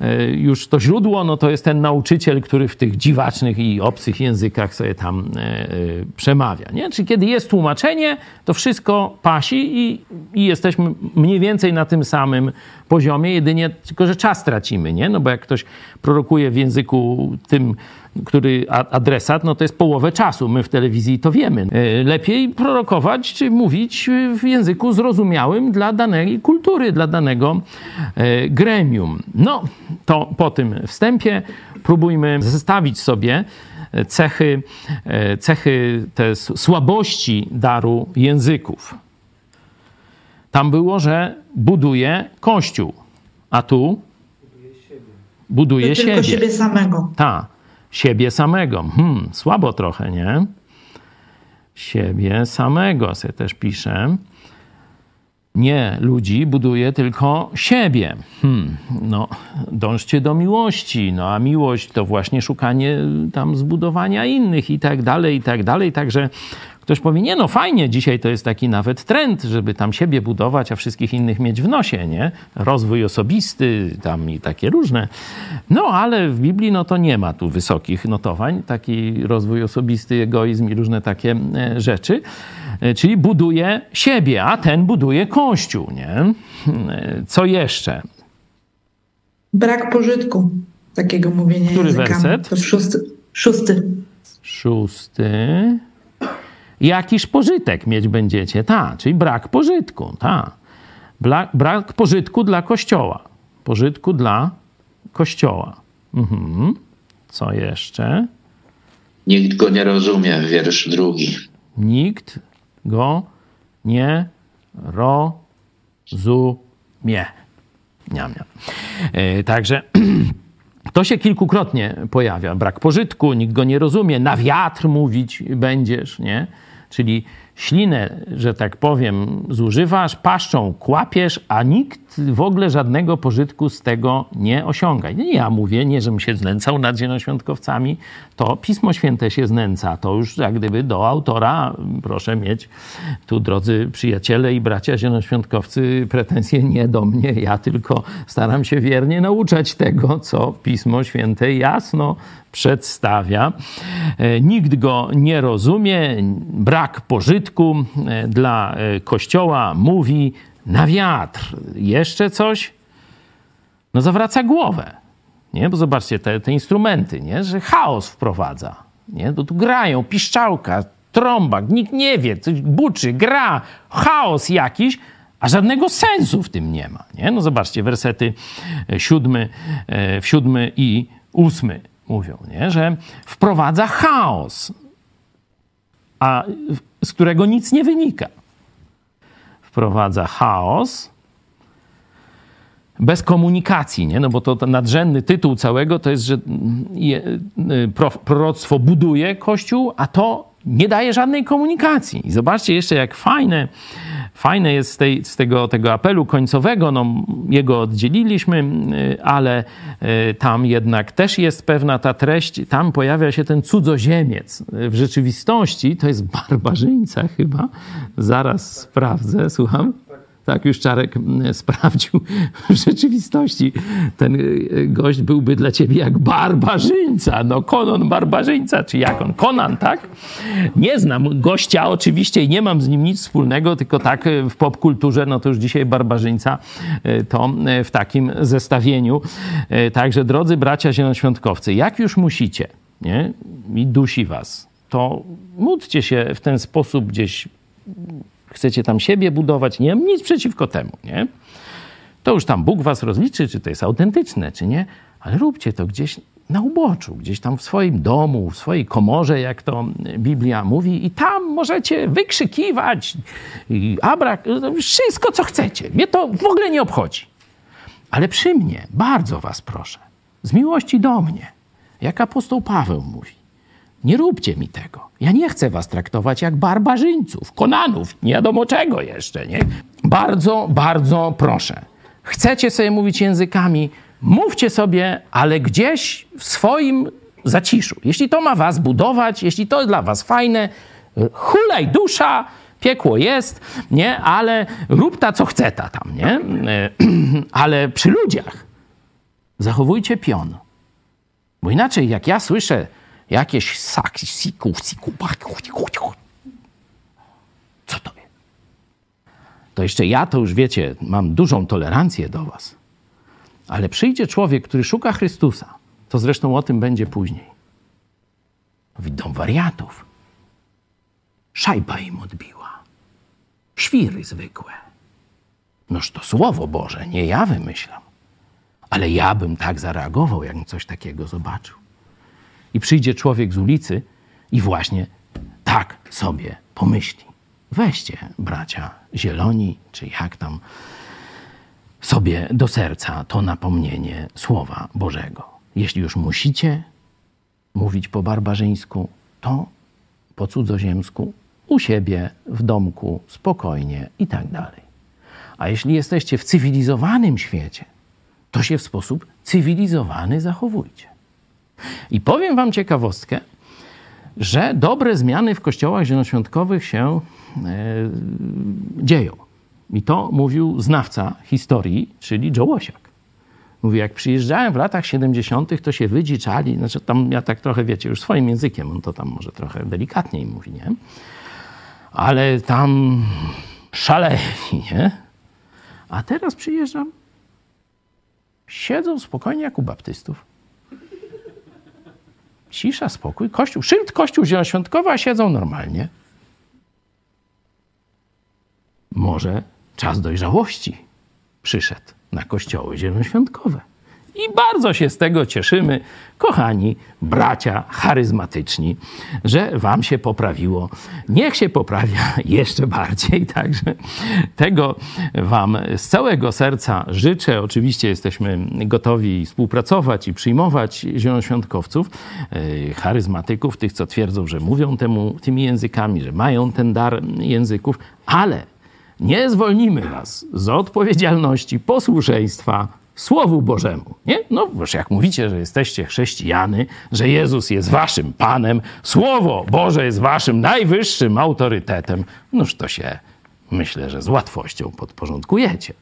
e, już to źródło, no to jest ten nauczyciel, który w tych dziwacznych i obcych językach sobie tam e, przemawia, nie? Czyli kiedy jest tłumaczenie, to wszystko pasi i, i jesteśmy mniej więcej na tym samym poziomie, jedynie tylko, że czas tracimy, nie? No bo jak ktoś prorokuje w języku tym, który adresat, no to jest połowę czasu. My w telewizji to wiemy. E, lepiej prorokować czy mówić w języku zrozumiałym dla danej kultury, dla danego e, gremium. No, to po tym wstępie próbujmy zestawić sobie cechy, e, cechy te słabości daru języków. Tam było, że buduje kościół, a tu buduje siebie. Tylko siebie samego. Tak siebie samego. Hmm, słabo trochę, nie? Siebie samego sobie też piszę. Nie ludzi buduje tylko siebie. Hmm, no, dążcie do miłości. No, a miłość to właśnie szukanie tam zbudowania innych i tak dalej, i tak dalej. Także Ktoś powie, nie no fajnie, dzisiaj to jest taki nawet trend, żeby tam siebie budować, a wszystkich innych mieć w nosie, nie? Rozwój osobisty tam i takie różne. No ale w Biblii no to nie ma tu wysokich notowań, taki rozwój osobisty, egoizm i różne takie e, rzeczy. E, czyli buduje siebie, a ten buduje Kościół, nie? E, co jeszcze? Brak pożytku takiego mówienia Który językami. werset? To szósty. Szósty. Szósty jakiż pożytek mieć będziecie. Ta, czyli brak pożytku. Ta. Brak pożytku dla Kościoła. Pożytku dla Kościoła. Mhm. Co jeszcze? Nikt go nie rozumie, wiersz drugi. Nikt go nie rozumie. Niam, niam. Yy, także [CLEARS THROAT] To się kilkukrotnie pojawia. Brak pożytku, nikt go nie rozumie, na wiatr mówić będziesz, nie? Czyli ślinę, że tak powiem, zużywasz, paszczą kłapiesz, a nikt w ogóle żadnego pożytku z tego nie osiąga. Nie ja mówię, nie żebym się znęcał nad zielonoświątkowcami, to Pismo Święte się znęca. To już jak gdyby do autora proszę mieć tu, drodzy przyjaciele i bracia zielonoświątkowcy, pretensje nie do mnie. Ja tylko staram się wiernie nauczać tego, co Pismo Święte jasno przedstawia. E, nikt go nie rozumie, brak pożytku e, dla e, Kościoła mówi na wiatr. Jeszcze coś? No zawraca głowę. Nie? Bo zobaczcie te, te instrumenty, nie? że chaos wprowadza. Nie? Bo tu grają, piszczałka, trąba, nikt nie wie, coś buczy, gra, chaos jakiś, a żadnego sensu w tym nie ma. Nie? No zobaczcie, wersety siódmy, w siódmy i ósmy mówią, nie? że wprowadza chaos, a z którego nic nie wynika. Wprowadza chaos, bez komunikacji, nie? No bo to nadrzędny tytuł całego to jest, że proroctwo buduje Kościół, a to nie daje żadnej komunikacji. I zobaczcie jeszcze, jak fajne, fajne jest z, tej, z tego, tego apelu końcowego. No, jego oddzieliliśmy, ale tam jednak też jest pewna ta treść. Tam pojawia się ten cudzoziemiec. W rzeczywistości to jest barbarzyńca chyba. Zaraz sprawdzę, słucham tak już Czarek mm, [LAUGHS] sprawdził, w rzeczywistości ten y, gość byłby dla ciebie jak barbarzyńca, no Konon barbarzyńca, czy jak on, Konan, tak? Nie znam gościa oczywiście i nie mam z nim nic wspólnego, tylko tak y, w popkulturze, no to już dzisiaj barbarzyńca y, to w takim zestawieniu. Także drodzy bracia zielonoświątkowcy, jak już musicie, nie? I dusi was, to módlcie się w ten sposób gdzieś chcecie tam siebie budować, nie mam nic przeciwko temu, nie? To już tam Bóg was rozliczy, czy to jest autentyczne, czy nie, ale róbcie to gdzieś na uboczu, gdzieś tam w swoim domu, w swojej komorze, jak to Biblia mówi, i tam możecie wykrzykiwać, abrak, wszystko co chcecie. Mnie to w ogóle nie obchodzi. Ale przy mnie, bardzo was proszę, z miłości do mnie, jak apostoł Paweł mówi, nie róbcie mi tego. Ja nie chcę was traktować jak barbarzyńców, konanów, nie wiadomo czego jeszcze, nie? Bardzo, bardzo proszę. Chcecie sobie mówić językami, mówcie sobie, ale gdzieś w swoim zaciszu. Jeśli to ma was budować, jeśli to dla was fajne, hulaj dusza, piekło jest, nie? Ale rób ta, co chce ta tam, nie? [CLEARS THROAT] Ale przy ludziach zachowujcie pion. Bo inaczej, jak ja słyszę jakieś sak, siku, siku, co to jest? To jeszcze ja, to już wiecie, mam dużą tolerancję do was. Ale przyjdzie człowiek, który szuka Chrystusa, to zresztą o tym będzie później. Widzą wariatów. Szajba im odbiła. Świry zwykłe. Noż to Słowo Boże, nie ja wymyślam. Ale ja bym tak zareagował, jakbym coś takiego zobaczył i przyjdzie człowiek z ulicy i właśnie tak sobie pomyśli. Weźcie, bracia zieloni, czy jak tam, sobie do serca to napomnienie Słowa Bożego. Jeśli już musicie mówić po barbarzyńsku, to po cudzoziemsku, u siebie, w domku, spokojnie i tak dalej. A jeśli jesteście w cywilizowanym świecie, to się w sposób cywilizowany zachowujcie. I powiem wam ciekawostkę, że dobre zmiany w kościołach zielonoświątkowych się e, dzieją. I to mówił znawca historii, czyli Joe Łosiak. Mówi, jak przyjeżdżałem w latach 70., to się wydziczali, znaczy tam ja tak trochę, wiecie, już swoim językiem, on to tam może trochę delikatniej mówi, nie? Ale tam szaleli, nie? A teraz przyjeżdżam, siedzą spokojnie jak u baptystów. Cisza, spokój, kościół, szyld kościół zielonoświątkowy, a siedzą normalnie. Może czas dojrzałości przyszedł na kościoły zielonoświątkowe. I bardzo się z tego cieszymy, kochani bracia charyzmatyczni, że Wam się poprawiło. Niech się poprawia [LAUGHS] jeszcze bardziej. Także tego Wam z całego serca życzę. Oczywiście jesteśmy gotowi współpracować i przyjmować zielonoświątkowców, e, charyzmatyków, tych, co twierdzą, że mówią temu, tymi językami, że mają ten dar języków, ale nie zwolnimy Was z odpowiedzialności, posłuszeństwa, Słowu Bożemu. Nie? No, bo jak mówicie, że jesteście chrześcijany, że Jezus jest waszym Panem, Słowo Boże jest waszym najwyższym autorytetem, noż to się myślę, że z łatwością podporządkujecie.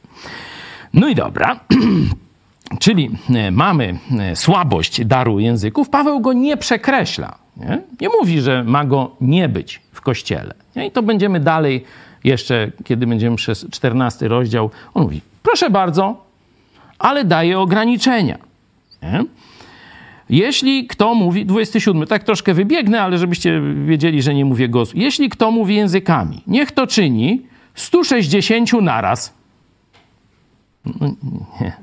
No i dobra. [CLEARS THROAT] Czyli e, mamy e, słabość daru języków. Paweł go nie przekreśla. Nie, nie mówi, że ma go nie być w kościele. Nie? I to będziemy dalej jeszcze, kiedy będziemy przez 14 rozdział. On mówi, proszę bardzo, ale daje ograniczenia. Nie? Jeśli kto mówi, 27, tak troszkę wybiegnę, ale żebyście wiedzieli, że nie mówię głosu. Jeśli kto mówi językami, niech to czyni 160 naraz. No, nie.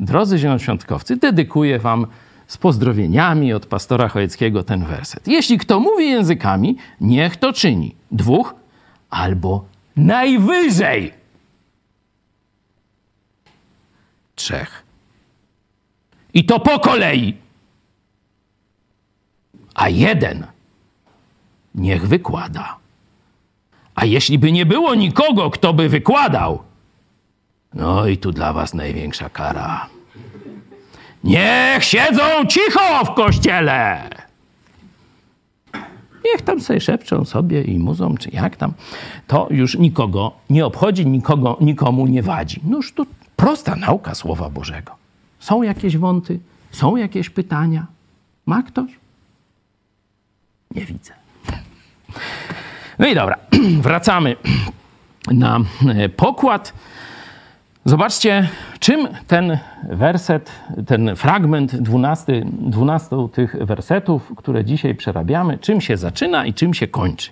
Drodzy zielonoświątkowcy, dedykuję wam z pozdrowieniami od pastora Chojeckiego ten werset. Jeśli kto mówi językami, niech to czyni dwóch albo najwyżej trzech. I to po kolei. A jeden niech wykłada. A jeśli by nie było nikogo, kto by wykładał, no i tu dla was największa kara. Niech siedzą cicho w kościele. Niech tam sobie szepczą sobie i muzą, czy jak tam. To już nikogo nie obchodzi, nikogo, nikomu nie wadzi. Noż to prosta nauka Słowa Bożego. Są jakieś wąty? Są jakieś pytania? Ma ktoś? Nie widzę. No i dobra, [CLEARS THROAT] wracamy na e, pokład. Zobaczcie, czym ten werset, ten fragment 12, 12 tych wersetów, które dzisiaj przerabiamy, czym się zaczyna i czym się kończy.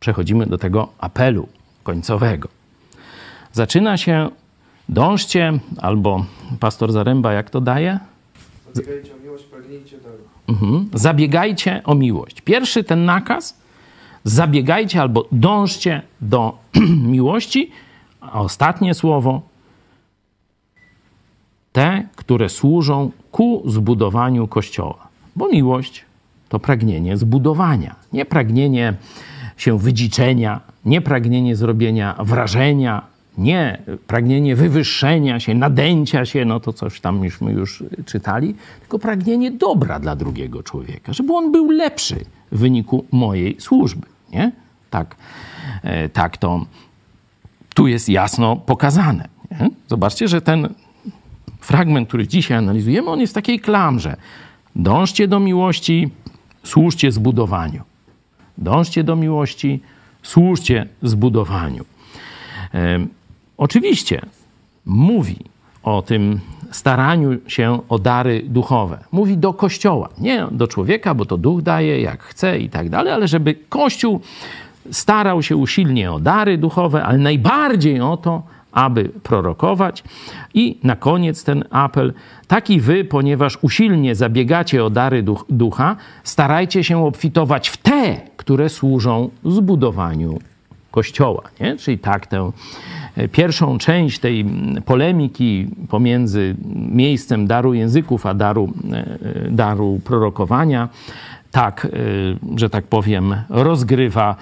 Przechodzimy do tego apelu końcowego. Zaczyna się dążcie, albo pastor Zaręba, jak to daje? Zabiegajcie o miłość, pragnijcie daru. Mhm. Zabiegajcie o miłość. Pierwszy ten nakaz, zabiegajcie albo dążcie do [CLEARS THROAT] miłości, a ostatnie słowo, te, które służą ku zbudowaniu Kościoła. Bo miłość to pragnienie zbudowania, nie pragnienie się wydziczenia, nie pragnienie zrobienia wrażenia, nie pragnienie wywyższenia się, nadęcia się, no to coś tam myśmy już czytali, tylko pragnienie dobra dla drugiego człowieka, żeby on był lepszy w wyniku mojej służby. Nie? Tak, e, tak to tu jest jasno pokazane. Nie? Zobaczcie, że ten fragment, który dzisiaj analizujemy, on jest w takiej klamrze. Dążcie do miłości, służcie zbudowaniu. Dążcie do miłości, służcie zbudowaniu. Oczywiście mówi o tym staraniu się o dary duchowe. Mówi do Kościoła, nie do człowieka, bo to duch daje jak chce i tak dalej, ale żeby Kościół starał się usilnie o dary duchowe, ale najbardziej o to, aby prorokować. I na koniec ten apel, taki wy, ponieważ usilnie zabiegacie o dary duch, ducha, starajcie się obfitować w te, które służą zbudowaniu Kościoła. Nie? Czyli tak tę pierwszą część tej polemiki pomiędzy miejscem daru języków a daru, daru prorokowania, tak, że tak powiem, rozgrywa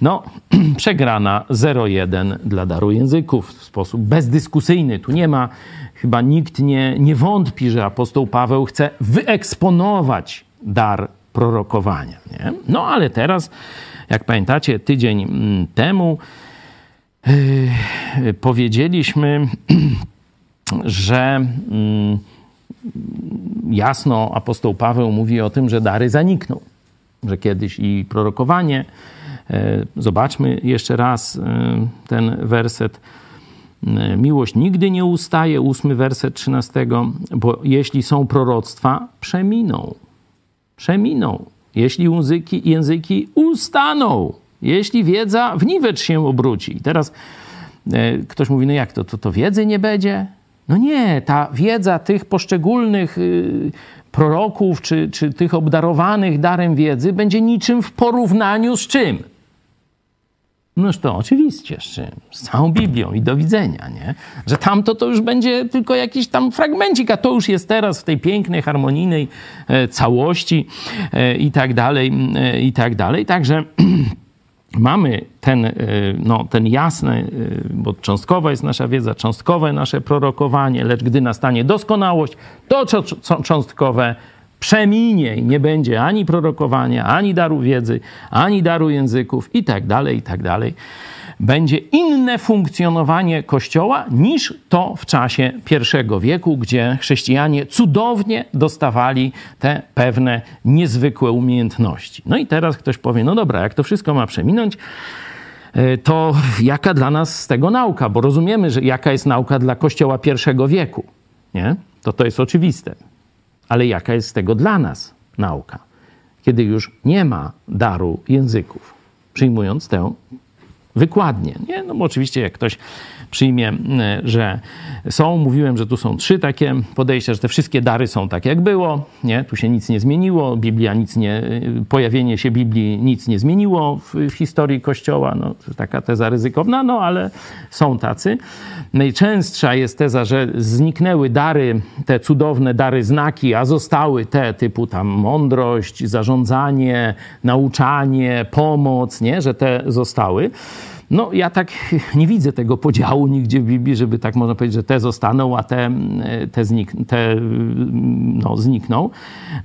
no, [CLEARS THROAT] przegrana 0-1 dla daru języków w sposób bezdyskusyjny. Tu nie ma, chyba nikt nie, nie wątpi, że apostoł Paweł chce wyeksponować dar prorokowania. Nie? No ale teraz, jak pamiętacie, tydzień temu yy, powiedzieliśmy, [CLEARS THROAT] że yy, jasno apostoł Paweł mówi o tym, że dary zanikną, że kiedyś i prorokowanie, Zobaczmy jeszcze raz ten werset. Miłość nigdy nie ustaje, ósmy werset trzynastego, bo jeśli są proroctwa, przeminą. Przeminą. Jeśli języki, języki ustaną, jeśli wiedza w niwecz się obróci. I teraz ktoś mówi, no jak to, to, to wiedzy nie będzie? No nie, ta wiedza tych poszczególnych proroków, czy, czy tych obdarowanych darem wiedzy będzie niczym w porównaniu z czym? Noż to oczywiście, z całą Biblią i do widzenia, nie? Że tamto to już będzie tylko jakiś tam fragmencik, a to już jest teraz w tej pięknej, harmonijnej e, całości e, i tak dalej, e, i tak dalej. Także [CLEARS THROAT] mamy ten, no, ten jasny, bo cząstkowa jest nasza wiedza, cząstkowe nasze prorokowanie, lecz gdy nastanie doskonałość, to cząstkowe przeminie i nie będzie ani prorokowania, ani daru wiedzy, ani daru języków i tak dalej, i tak dalej. Będzie inne funkcjonowanie Kościoła niż to w czasie I wieku, gdzie chrześcijanie cudownie dostawali te pewne niezwykłe umiejętności. No i teraz ktoś powie, no dobra, jak to wszystko ma przeminąć, to jaka dla nas z tego nauka? Bo rozumiemy, że jaka jest nauka dla Kościoła I wieku. Nie? To to jest oczywiste. Ale jaka jest z tego dla nas nauka, kiedy już nie ma daru języków, przyjmując tę wykładnie. Nie? No bo oczywiście jak ktoś przyjmie, że są, mówiłem, że tu są trzy takie podejścia, że te wszystkie dary są tak jak było, nie? tu się nic nie zmieniło, Biblia nic nie, pojawienie się Biblii nic nie zmieniło w, w historii Kościoła, no, taka teza ryzykowna, no ale są tacy. Najczęstsza jest teza, że zniknęły dary, te cudowne dary znaki, a zostały te typu tam mądrość, zarządzanie, nauczanie, pomoc, nie? że te zostały. No, ja tak [LAUGHS] nie widzę tego podziału nigdzie w Biblii, żeby tak można powiedzieć, że te zostaną, a te, te, znik, te no, znikną.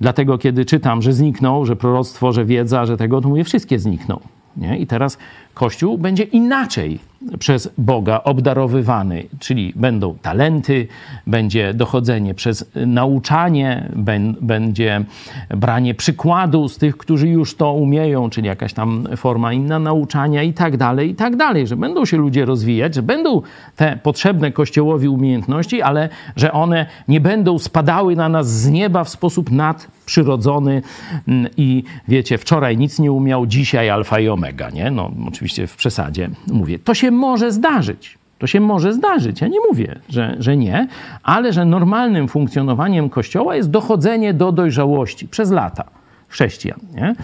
Dlatego, kiedy czytam, że znikną, że proroctwo, że wiedza, że tego, to mówię, wszystkie znikną. Nie? I teraz Kościół będzie inaczej przez Boga obdarowywany, czyli będą talenty, będzie dochodzenie przez nauczanie, będzie branie przykładu z tych, którzy już to umieją, czyli jakaś tam forma inna nauczania i tak dalej, i tak dalej, że będą się ludzie rozwijać, że będą te potrzebne Kościołowi umiejętności, ale że one nie będą spadały na nas z nieba w sposób nadprzyrodzony mm, i wiecie, wczoraj nic nie umiał, dzisiaj alfa i omega, nie? No oczywiście w przesadzie mówię. To się może zdarzyć. To się może zdarzyć. Ja nie mówię, że, że nie, ale że normalnym funkcjonowaniem Kościoła jest dochodzenie do dojrzałości przez lata chrześcijan. Nie?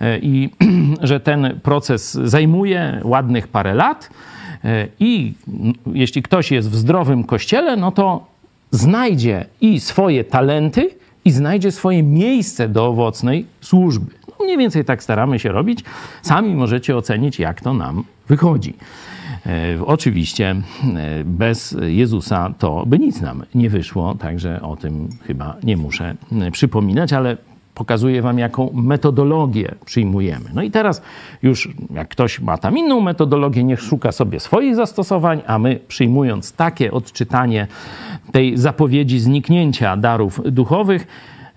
E, I [CLEARS THROAT] że ten proces zajmuje ładnych parę lat. E, I jeśli ktoś jest w zdrowym kościele, no to znajdzie i swoje talenty, i znajdzie swoje miejsce do owocnej służby. No mniej więcej tak staramy się robić. Sami możecie ocenić, jak to nam wychodzi. E, oczywiście e, bez Jezusa to by nic nam nie wyszło, także o tym chyba nie muszę e, przypominać, ale pokazuję wam, jaką metodologię przyjmujemy. No i teraz już jak ktoś ma tam inną metodologię, niech szuka sobie swoich zastosowań, a my przyjmując takie odczytanie tej zapowiedzi zniknięcia darów duchowych,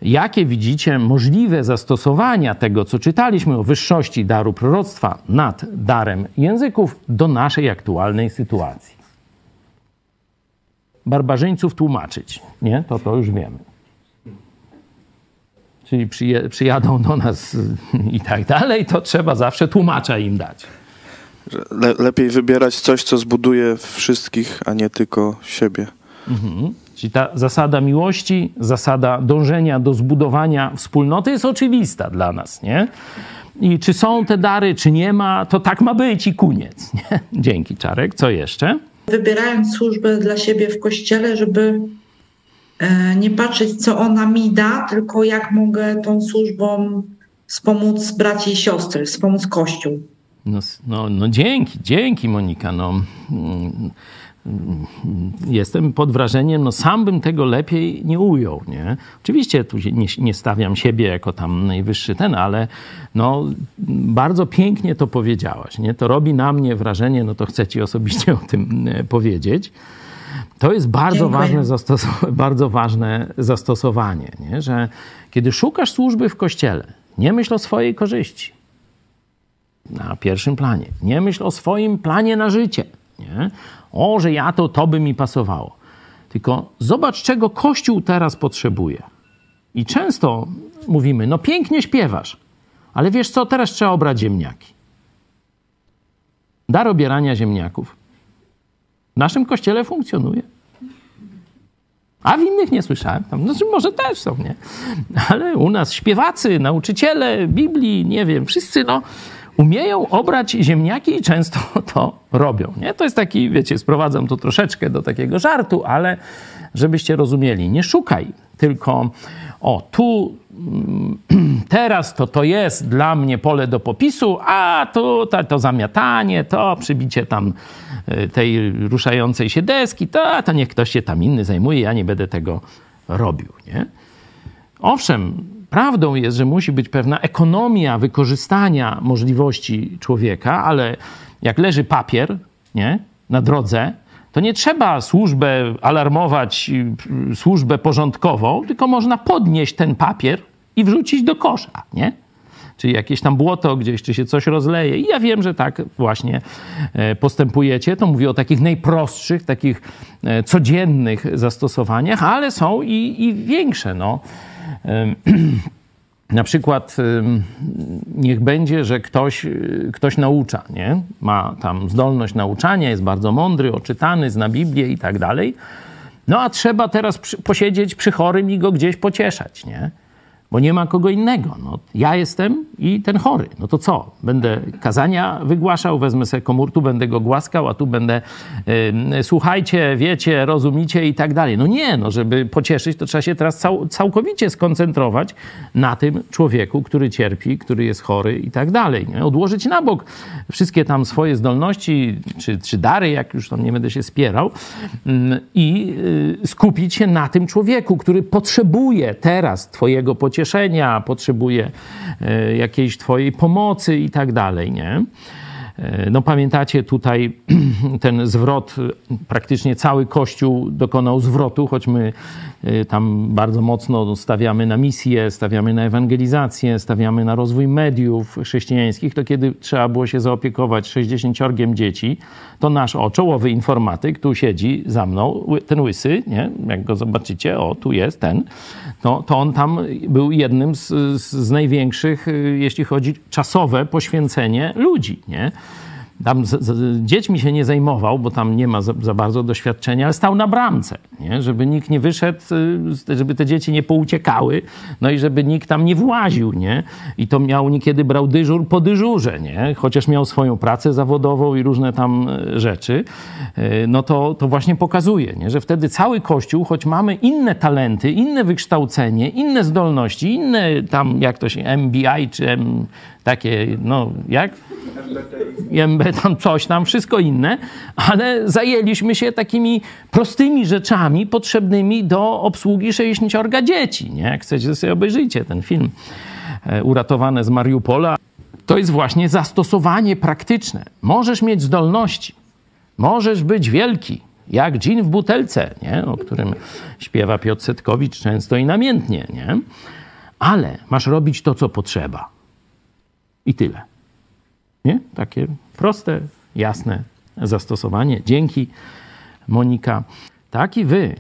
jakie widzicie możliwe zastosowania tego, co czytaliśmy o wyższości daru proroctwa nad darem języków do naszej aktualnej sytuacji. Barbarzyńców tłumaczyć, nie? To to już wiemy. Czyli przyjadą do nas [LAUGHS] i tak dalej, to trzeba zawsze tłumacza im dać. Le lepiej wybierać coś, co zbuduje wszystkich, a nie tylko siebie. Mhm. Czyli ta zasada miłości, zasada dążenia do zbudowania wspólnoty jest oczywista dla nas, nie? I czy są te dary, czy nie ma, to tak ma być i koniec. Nie? [LAUGHS] Dzięki, Czarek. Co jeszcze? Wybierając służbę dla siebie w kościele, żeby nie patrzeć, co ona mi da, tylko jak mogę tą służbą wspomóc braci i siostry, wspomóc Kościół. No, no, no dzięki, dzięki Monika. No, mm, jestem pod wrażeniem, no sam bym tego lepiej nie ujął, nie? Oczywiście tu nie, nie, stawiam siebie jako tam najwyższy ten, ale no bardzo pięknie to powiedziałaś, nie? To robi na mnie wrażenie, no to chcę ci osobiście o tym e, powiedzieć. To jest bardzo ważne, [LAUGHS] bardzo ważne zastosowanie, nie? że kiedy szukasz służby w kościele, nie myśl o swojej korzyści na pierwszym planie, nie myśl o swoim planie na życie, nie? o, że ja to, to by mi pasowało. Tylko zobacz, czego Kościół teraz potrzebuje. I często mówimy, no pięknie śpiewasz, ale wiesz co, teraz trzeba obrać ziemniaki. Dar obierania ziemniaków w naszym kościele funkcjonuje. A w innych nie słyszałem. Tam, znaczy może też są, nie? Ale u nas śpiewacy, nauczyciele Biblii, nie wiem, wszyscy no, umieją obrać ziemniaki i często [LAUGHS] to robią. Nie? To jest taki, wiecie, sprowadzam to troszeczkę do takiego żartu, ale żebyście rozumieli, nie szukaj tylko o, tu [CLEARS THROAT] teraz to to jest dla mnie pole do popisu, a tu to, to zamiatanie, to przybicie tam y, tej ruszającej się deski, to, to niech ktoś się tam inny zajmuje, ja nie będę tego robił. Nie? Owszem, Prawdą jest, że musi być pewna ekonomia wykorzystania możliwości człowieka, ale jak leży papier nie, na drodze, to nie trzeba służbę alarmować, y, służbę porządkową, tylko można podnieść ten papier i wrzucić do kosza, nie? Czyli jakieś tam błoto gdzieś, czy się coś rozleje. I ja wiem, że tak właśnie e, postępujecie. To mówię o takich najprostszych, takich e, codziennych zastosowaniach, ale są i, i większe. No. [CLEARS THROAT] Na przykład niech będzie, że ktoś, y, ktoś naucza, nie? ma tam zdolność nauczania, jest bardzo mądry, oczytany, zna Biblię i tak dalej. No a trzeba teraz przy, posiedzieć przy chorym i go gdzieś pocieszać, nie? bo nie ma kogo innego. No, ja jestem i ten chory. No to co? Będę kazania wygłaszał, wezmę sobie komórtu, będę go głaskał, a tu będę y, słuchajcie, wiecie, rozumicie i tak dalej. No nie, no żeby pocieszyć, to trzeba się teraz cał, całkowicie skoncentrować na tym człowieku, który cierpi, który jest chory i tak dalej. Nie? Odłożyć na bok wszystkie tam swoje zdolności, czy, czy dary, jak już tam nie będę się spierał, y, i y, skupić się na tym człowieku, który potrzebuje teraz twojego pocieszenia, potrzebuje e, jakiejś twojej pomocy i tak dalej, nie? E, no pamiętacie tutaj [CLEARS THROAT] ten zwrot, praktycznie cały Kościół dokonał zwrotu, choć my e, tam bardzo mocno stawiamy na misję, stawiamy na ewangelizację, stawiamy na rozwój mediów chrześcijańskich, to kiedy trzeba było się zaopiekować 60 dzieci, to nasz o, czołowy informatyk tu siedzi za mną, ten łysy, nie? jak go zobaczycie, o tu jest ten, no, to on tam był jednym z, z największych, jeśli chodzi czasowe poświęcenie ludzi. Nie? Tam z, z, dziećmi się nie zajmował, bo tam nie ma za, za, bardzo doświadczenia, ale stał na bramce, nie? żeby nikt nie wyszedł, y, żeby te dzieci nie pouciekały, no i żeby nikt tam nie właził, nie? I to miał, niekiedy brał dyżur po dyżurze, nie? Chociaż miał swoją pracę zawodową i różne tam y, rzeczy, y, no to, to właśnie pokazuje, nie? że wtedy cały Kościół, choć mamy inne talenty, inne wykształcenie, inne zdolności, inne tam, jak to się, MBI czy M, takie, no jak? MB tam coś tam, wszystko inne, ale zajęliśmy się takimi prostymi rzeczami potrzebnymi do obsługi 60 dzieci, nie? Jak chcecie, sobie obejrzyjcie ten film e, Uratowane z Mariupola. To jest właśnie zastosowanie praktyczne. Możesz mieć zdolności, możesz być wielki, jak dżin w butelce, nie? o którym śpiewa Piotr Setkowicz często i namiętnie, nie? ale masz robić to, co potrzeba. I tyle. Nie? Takie proste, jasne zastosowanie. Dzięki, Monika. Tak i wy,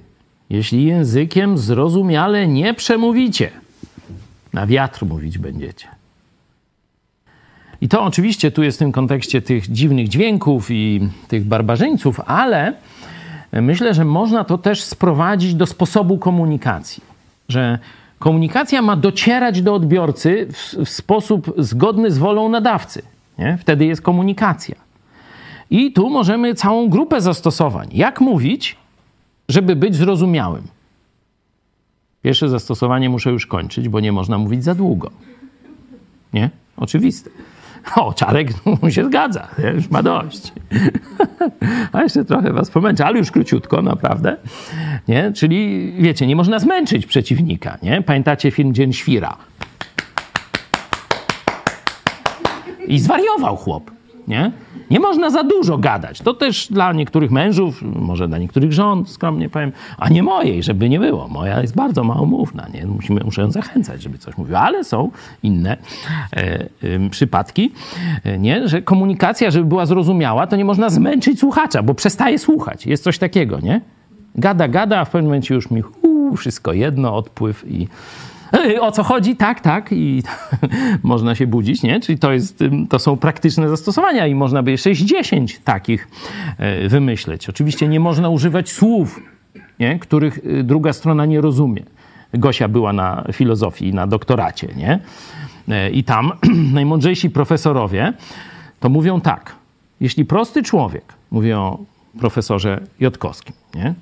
jeśli językiem zrozumiale nie przemówicie, na wiatr mówić będziecie. I to oczywiście tu jest w tym kontekście tych dziwnych dźwięków i tych barbarzyńców, ale myślę, że można to też sprowadzić do sposobu komunikacji. Że komunikacja ma docierać do odbiorcy w, w sposób zgodny z wolą nadawcy. Nie? Wtedy jest komunikacja. I tu możemy całą grupę zastosowań. Jak mówić, żeby być zrozumiałym? Pierwsze zastosowanie muszę już kończyć, bo nie można mówić za długo. Nie? Oczywiste. O, Czarek mu [LAUGHS] się zgadza, nie? już ma dość. [LAUGHS] A jeszcze trochę was pomęczę, ale już króciutko, naprawdę. Nie? Czyli, wiecie, nie można zmęczyć przeciwnika. Nie? Pamiętacie film Dzień Świra? I zwariował chłop, nie? Nie można za dużo gadać. To też dla niektórych mężów, może dla niektórych żon, skromnie powiem, a nie mojej, żeby nie było. Moja jest bardzo małomówna, nie? Musimy, muszę ją zachęcać, żeby coś mówiła, ale są inne e, e, przypadki, nie? Że komunikacja, żeby była zrozumiała, to nie można zmęczyć słuchacza, bo przestaje słuchać. Jest coś takiego, nie? Gada, gada, a w pewnym momencie już mi uu, wszystko jedno, odpływ i o co chodzi? Tak, tak. I [LAUGHS] można się budzić, nie? Czyli to, jest, to są praktyczne zastosowania i można by 60 takich e, wymyśleć. Oczywiście nie można używać słów, nie? których e, druga strona nie rozumie. Gosia była na filozofii, na doktoracie, nie? E, I tam [CLEARS THROAT] najmądrzejsi profesorowie to mówią tak. Jeśli prosty człowiek, mówię o profesorze Jotkowskim, nie?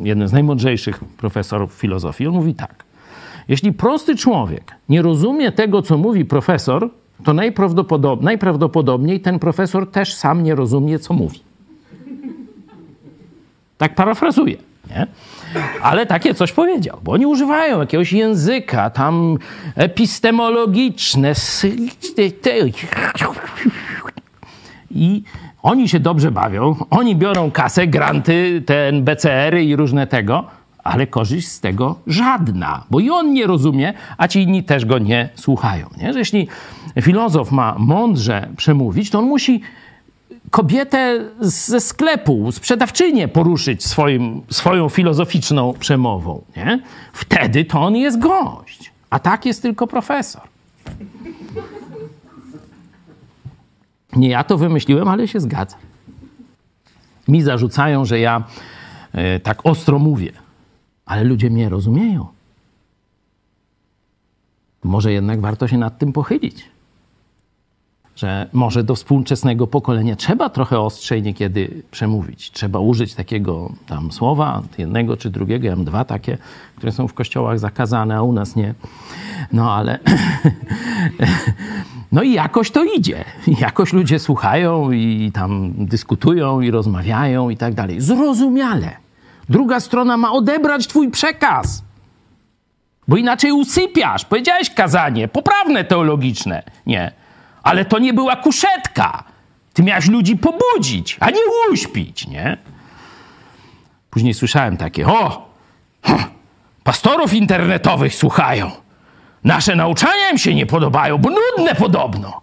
jeden z najmądrzejszych profesorów filozofii, on mówi tak. Jeśli prosty człowiek nie rozumie tego, co mówi profesor, to najprawdopodobniej, najprawdopodobniej ten profesor też sam nie rozumie, co mówi. Tak parafrazuję. Nie? Ale takie coś powiedział, bo oni używają jakiegoś języka tam epistemologiczne. I oni się dobrze bawią, oni biorą kasę, granty, ten BCR-y i różne tego, ale korzyść z tego żadna, bo i on nie rozumie, a ci inni też go nie słuchają. Nie? Że jeśli filozof ma mądrze przemówić, to on musi kobietę ze sklepu, sprzedawczynię poruszyć swoim, swoją filozoficzną przemową. Nie? Wtedy to on jest gość. A tak jest tylko profesor. Nie ja to wymyśliłem, ale się zgadzam. Mi zarzucają, że ja e, tak ostro mówię, ale ludzie mnie rozumieją. Może jednak warto się nad tym pochylić że może do współczesnego pokolenia trzeba trochę ostrzej niekiedy przemówić. Trzeba użyć takiego tam słowa, jednego czy drugiego. Ja mam dwa takie, które są w kościołach zakazane, a u nas nie. No ale... [LAUGHS] No i jakoś to idzie. Jakoś ludzie słuchają i tam dyskutują i rozmawiają i tak dalej. Zrozumiale. Druga strona ma odebrać twój przekaz. Bo inaczej usypiasz. Powiedziałeś kazanie, poprawne teologiczne. Nie ale to nie była kuszetka. Ty miałeś ludzi pobudzić, a nie uśpić, nie? Później słyszałem takie, o, pastorów internetowych słuchają. Nasze nauczania im się nie podobają, bo nudne podobno.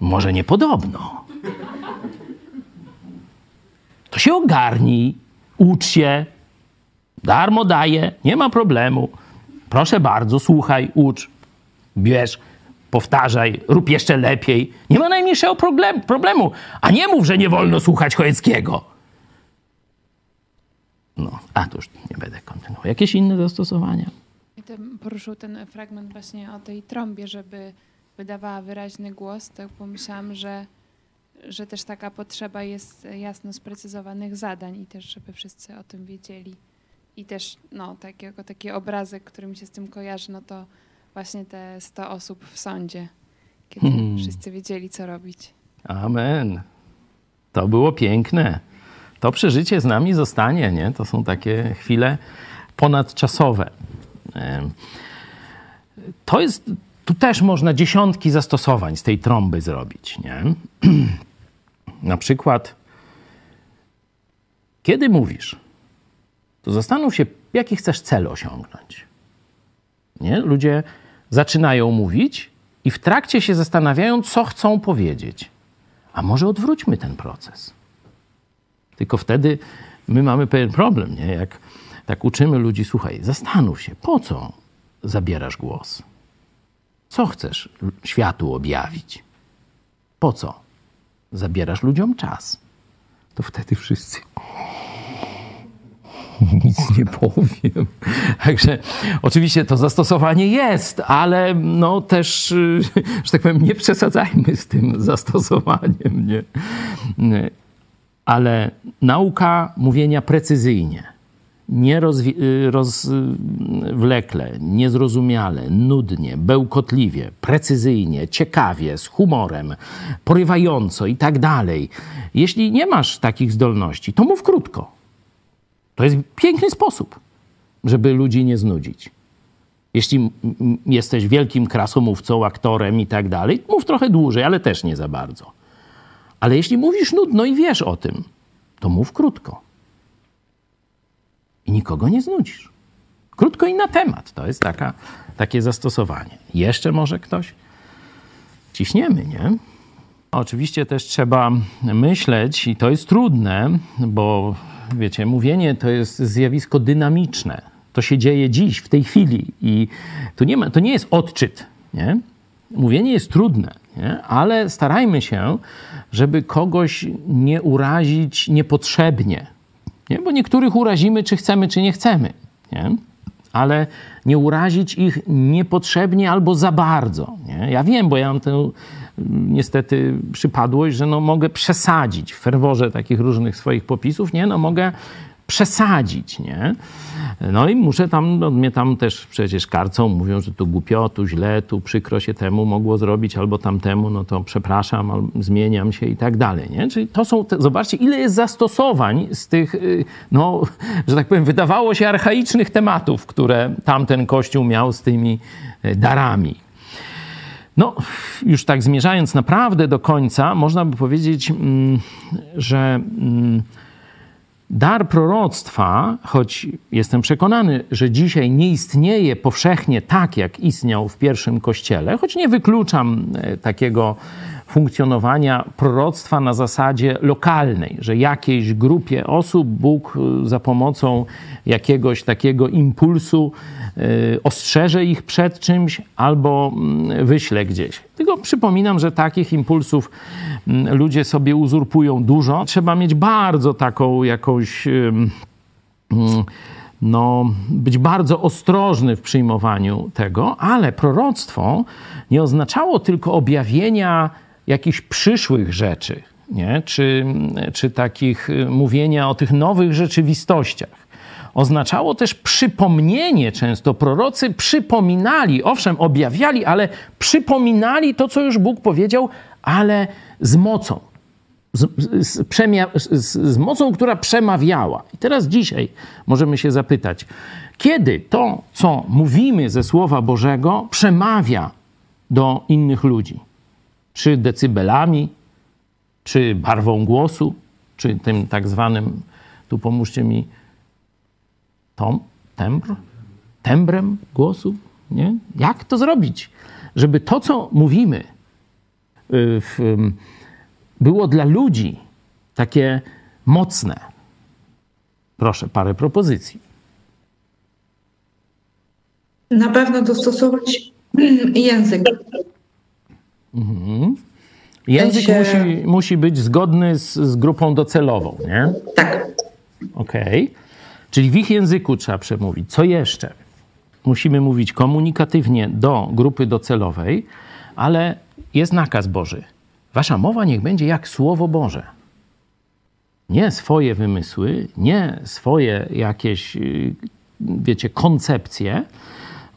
Może nie podobno. To się ogarnij, ucz się, darmo daję, nie ma problemu. Proszę bardzo, słuchaj, ucz, bierz powtarzaj, rób jeszcze lepiej. Nie ma najmniejszego problem, problemu. A nie mów, że nie wolno słuchać Chojeckiego. No, a to już nie będę kontynuował. Jakieś inne zastosowania? Poruszył ten fragment właśnie o tej trąbie, żeby wydawała wyraźny głos, to pomyślałam, że, że też taka potrzeba jest jasno sprecyzowanych zadań i też, żeby wszyscy o tym wiedzieli. I też no, takiego, taki obrazek, który mi się z tym kojarzy, no to właśnie te 100 osób w sądzie, kiedy hmm. wszyscy wiedzieli, co robić. Amen. To było piękne. To przeżycie z nami zostanie, nie? To są takie chwile ponadczasowe. To jest, tu też można dziesiątki zastosowań z tej trąby zrobić, nie? [CLEARS THROAT] Na przykład, kiedy mówisz, to zastanów się, jaki chcesz cel osiągnąć. Nie? Ludzie zaczynają mówić i w trakcie się zastanawiają, co chcą powiedzieć. A może odwróćmy ten proces. Tylko wtedy my mamy pewien problem, nie? Jak tak uczymy ludzi, słuchaj, zastanów się, po co zabierasz głos? Co chcesz światu objawić? Po co zabierasz ludziom czas? To wtedy wszyscy [LAUGHS] nic nie powiem. Także oczywiście to zastosowanie jest, ale no też, [LAUGHS] że tak powiem, nie przesadzajmy z tym zastosowaniem. Nie? Ale nauka mówienia precyzyjnie, nie rozwi- rozwlekle, niezrozumiale, nudnie, bełkotliwie, precyzyjnie, ciekawie, z humorem, porywająco i tak dalej. Jeśli nie masz takich zdolności, to mów krótko to jest piękny sposób, żeby ludzi nie znudzić. Jeśli jesteś wielkim krasomówcą, aktorem i tak dalej, mów trochę dłużej, ale też nie za bardzo. Ale jeśli mówisz nudno i wiesz o tym, to mów krótko. I nikogo nie znudzisz. Krótko i na temat. To jest taka, takie zastosowanie. Jeszcze może ktoś? Ciśniemy, nie? Oczywiście też trzeba myśleć, i to jest trudne, bo wiecie, mówienie to jest zjawisko dynamiczne. To się dzieje dziś, w tej chwili i to nie, ma, to nie jest odczyt, nie? Mówienie jest trudne, nie? ale starajmy się, żeby kogoś nie urazić niepotrzebnie, nie? bo niektórych urazimy, czy chcemy, czy nie chcemy, nie? ale nie urazić ich niepotrzebnie albo za bardzo. Nie? Ja wiem, bo ja mam tę niestety przypadłość, że no mogę przesadzić w ferworze takich różnych swoich popisów, nie? No mogę przesadzić, nie? No i muszę tam, no mnie tam też przecież karcą, mówią, że tu głupio, tu źle, tu przykro się temu mogło zrobić, albo tamtemu, no to przepraszam, albo zmieniam się i tak dalej, nie? Czyli to są, te, zobaczcie, ile jest zastosowań z tych, y, no, [LAUGHS] że tak powiem, wydawało się archaicznych tematów, które tamten Kościół miał z tymi y, darami. No, już tak zmierzając naprawdę do końca, można by powiedzieć, mm, że mm, dar proroctwa, choć jestem przekonany, że dzisiaj nie istnieje powszechnie tak, jak istniał w pierwszym kościele, choć nie wykluczam e, takiego funkcjonowania proroctwa na zasadzie lokalnej, że jakiejś grupie osób Bóg e, za pomocą jakiegoś takiego impulsu y, ostrzeżę ich przed czymś albo mm, wyślę gdzieś. Tylko przypominam, że takich impulsów mm, ludzie sobie uzurpują dużo. Trzeba mieć bardzo taką jakąś mm, no, być bardzo ostrożny w przyjmowaniu tego, ale proroctwo nie oznaczało tylko objawienia jakichś przyszłych rzeczy, nie? Czy, czy takich y, mówienia o tych nowych rzeczywistościach. Oznaczało też przypomnienie często. Prorocy przypominali, owszem, objawiali, ale przypominali to, co już Bóg powiedział, ale z mocą z, z, z, z, mocą, która przemawiała. I teraz dzisiaj możemy się zapytać, kiedy to, co mówimy ze Słowa Bożego, przemawia do innych ludzi? Czy decybelami, czy barwą głosu, czy tym tak zwanym, tu pomóżcie mi, tom, tembr, tembrem głosu? Nie? Jak to zrobić, żeby to, co mówimy y, w, w było dla ludzi takie mocne. Proszę, parę propozycji. Na pewno dostosować język. Mhm. Język się... musi, musi być zgodny z, z grupą docelową, nie? Tak. Okej. Okay. Czyli w ich języku trzeba przemówić. Co jeszcze? Musimy mówić komunikatywnie do grupy docelowej, ale jest nakaz Boży. Wasza mowa niech będzie jak Słowo Boże. Nie swoje wymysły, nie swoje jakieś, y, wiecie, koncepcje.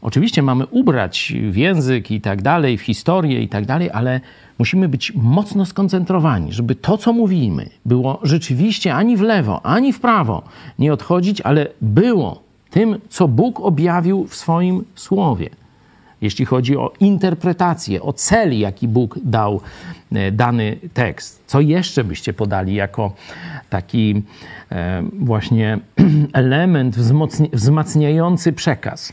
Oczywiście mamy ubrać w język i tak dalej, w historię i tak dalej, ale musimy być mocno skoncentrowani, żeby to, co mówimy, było rzeczywiście ani w lewo, ani w prawo nie odchodzić, ale było tym, co Bóg objawił w swoim słowie jeśli chodzi o interpretację, o cel, jaki Bóg dał e, dany tekst. Co jeszcze byście podali jako taki e, właśnie [CLEARS THROAT] element wzmacniający przekaz?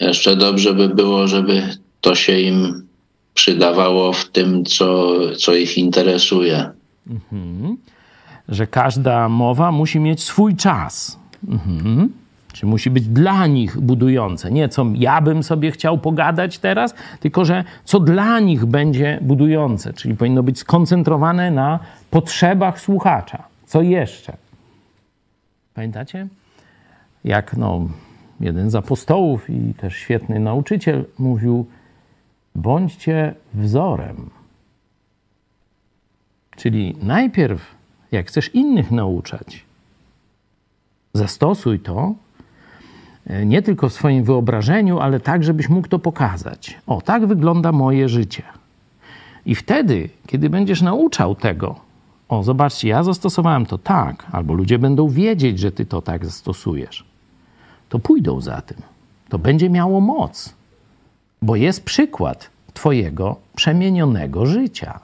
Jeszcze dobrze by było, żeby to się im przydawało w tym, co, co ich interesuje. Mhm. Że każda mowa musi mieć swój czas. Mhm. Czy musi być dla nich budujące. Nie co ja bym sobie chciał pogadać teraz, tylko że co dla nich będzie budujące. Czyli powinno być skoncentrowane na potrzebach słuchacza. Co jeszcze? Pamiętacie? Jak no, jeden z apostołów i też świetny nauczyciel mówił: bądźcie wzorem. Czyli najpierw, jak chcesz innych nauczać, zastosuj to, E, nie tylko w swoim wyobrażeniu, ale tak, żebyś mógł to pokazać. O, tak wygląda moje życie. I wtedy, kiedy będziesz nauczał tego, o, zobaczcie, ja zastosowałem to tak, albo ludzie będą wiedzieć, że ty to tak zastosujesz, to pójdą za tym. To będzie miało moc, bo jest przykład Twojego przemienionego życia.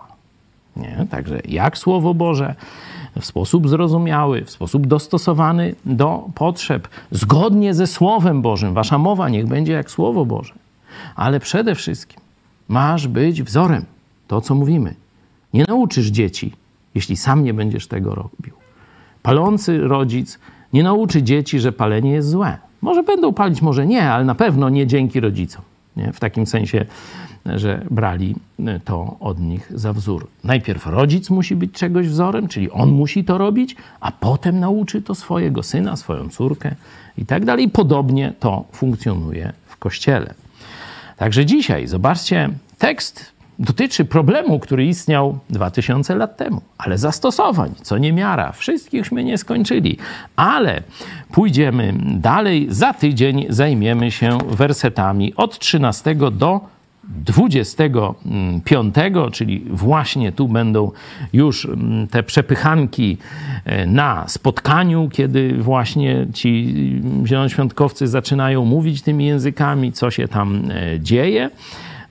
Nie? Także jak Słowo Boże, w sposób zrozumiały, w sposób dostosowany do potrzeb, zgodnie ze Słowem Bożym. Wasza mowa niech będzie jak Słowo Boże. Ale przede wszystkim masz być wzorem. To, co mówimy. Nie nauczysz dzieci, jeśli sam nie będziesz tego robił. Palący rodzic nie nauczy dzieci, że palenie jest złe. Może będą palić, może nie, ale na pewno nie dzięki rodzicom. Nie? W takim sensie że brali e, to od nich za wzór. Najpierw rodzic musi być czegoś wzorem, czyli on musi to robić, a potem nauczy to swojego syna, swoją córkę i tak dalej. Podobnie to funkcjonuje w kościele. Także dzisiaj, zobaczcie, tekst dotyczy problemu, który istniał 2000 lat temu, ale zastosowań, co nie miara. Wszystkichśmy nie skończyli, ale pójdziemy dalej. Za tydzień zajmiemy się wersetami od 13 do 25, czyli właśnie tu będą już mm, te przepychanki e, na spotkaniu, kiedy właśnie ci zielonoświątkowcy zaczynają mówić tymi językami, co się tam e, dzieje.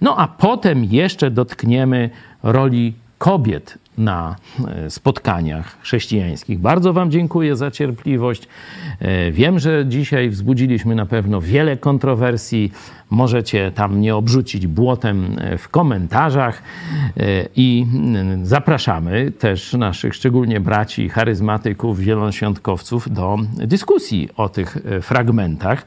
No a potem jeszcze dotkniemy roli kobiet na e, spotkaniach chrześcijańskich. Bardzo Wam dziękuję za cierpliwość. E, wiem, że dzisiaj wzbudziliśmy na pewno wiele kontrowersji. Możecie tam nie obrzucić błotem e, w komentarzach i zapraszamy też naszych szczególnie braci charyzmatyków, zielonoświątkowców do dyskusji o tych fragmentach.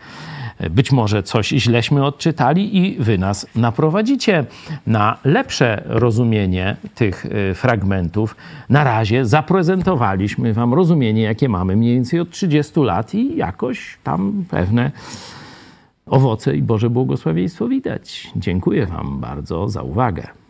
Być może coś źleśmy odczytali i wy nas naprowadzicie na lepsze rozumienie tych y, fragmentów. Na razie zaprezentowaliśmy wam rozumienie, jakie mamy mniej więcej od 30 lat i jakoś tam pewne owoce i Boże błogosławieństwo widać. Dziękuję wam bardzo za uwagę.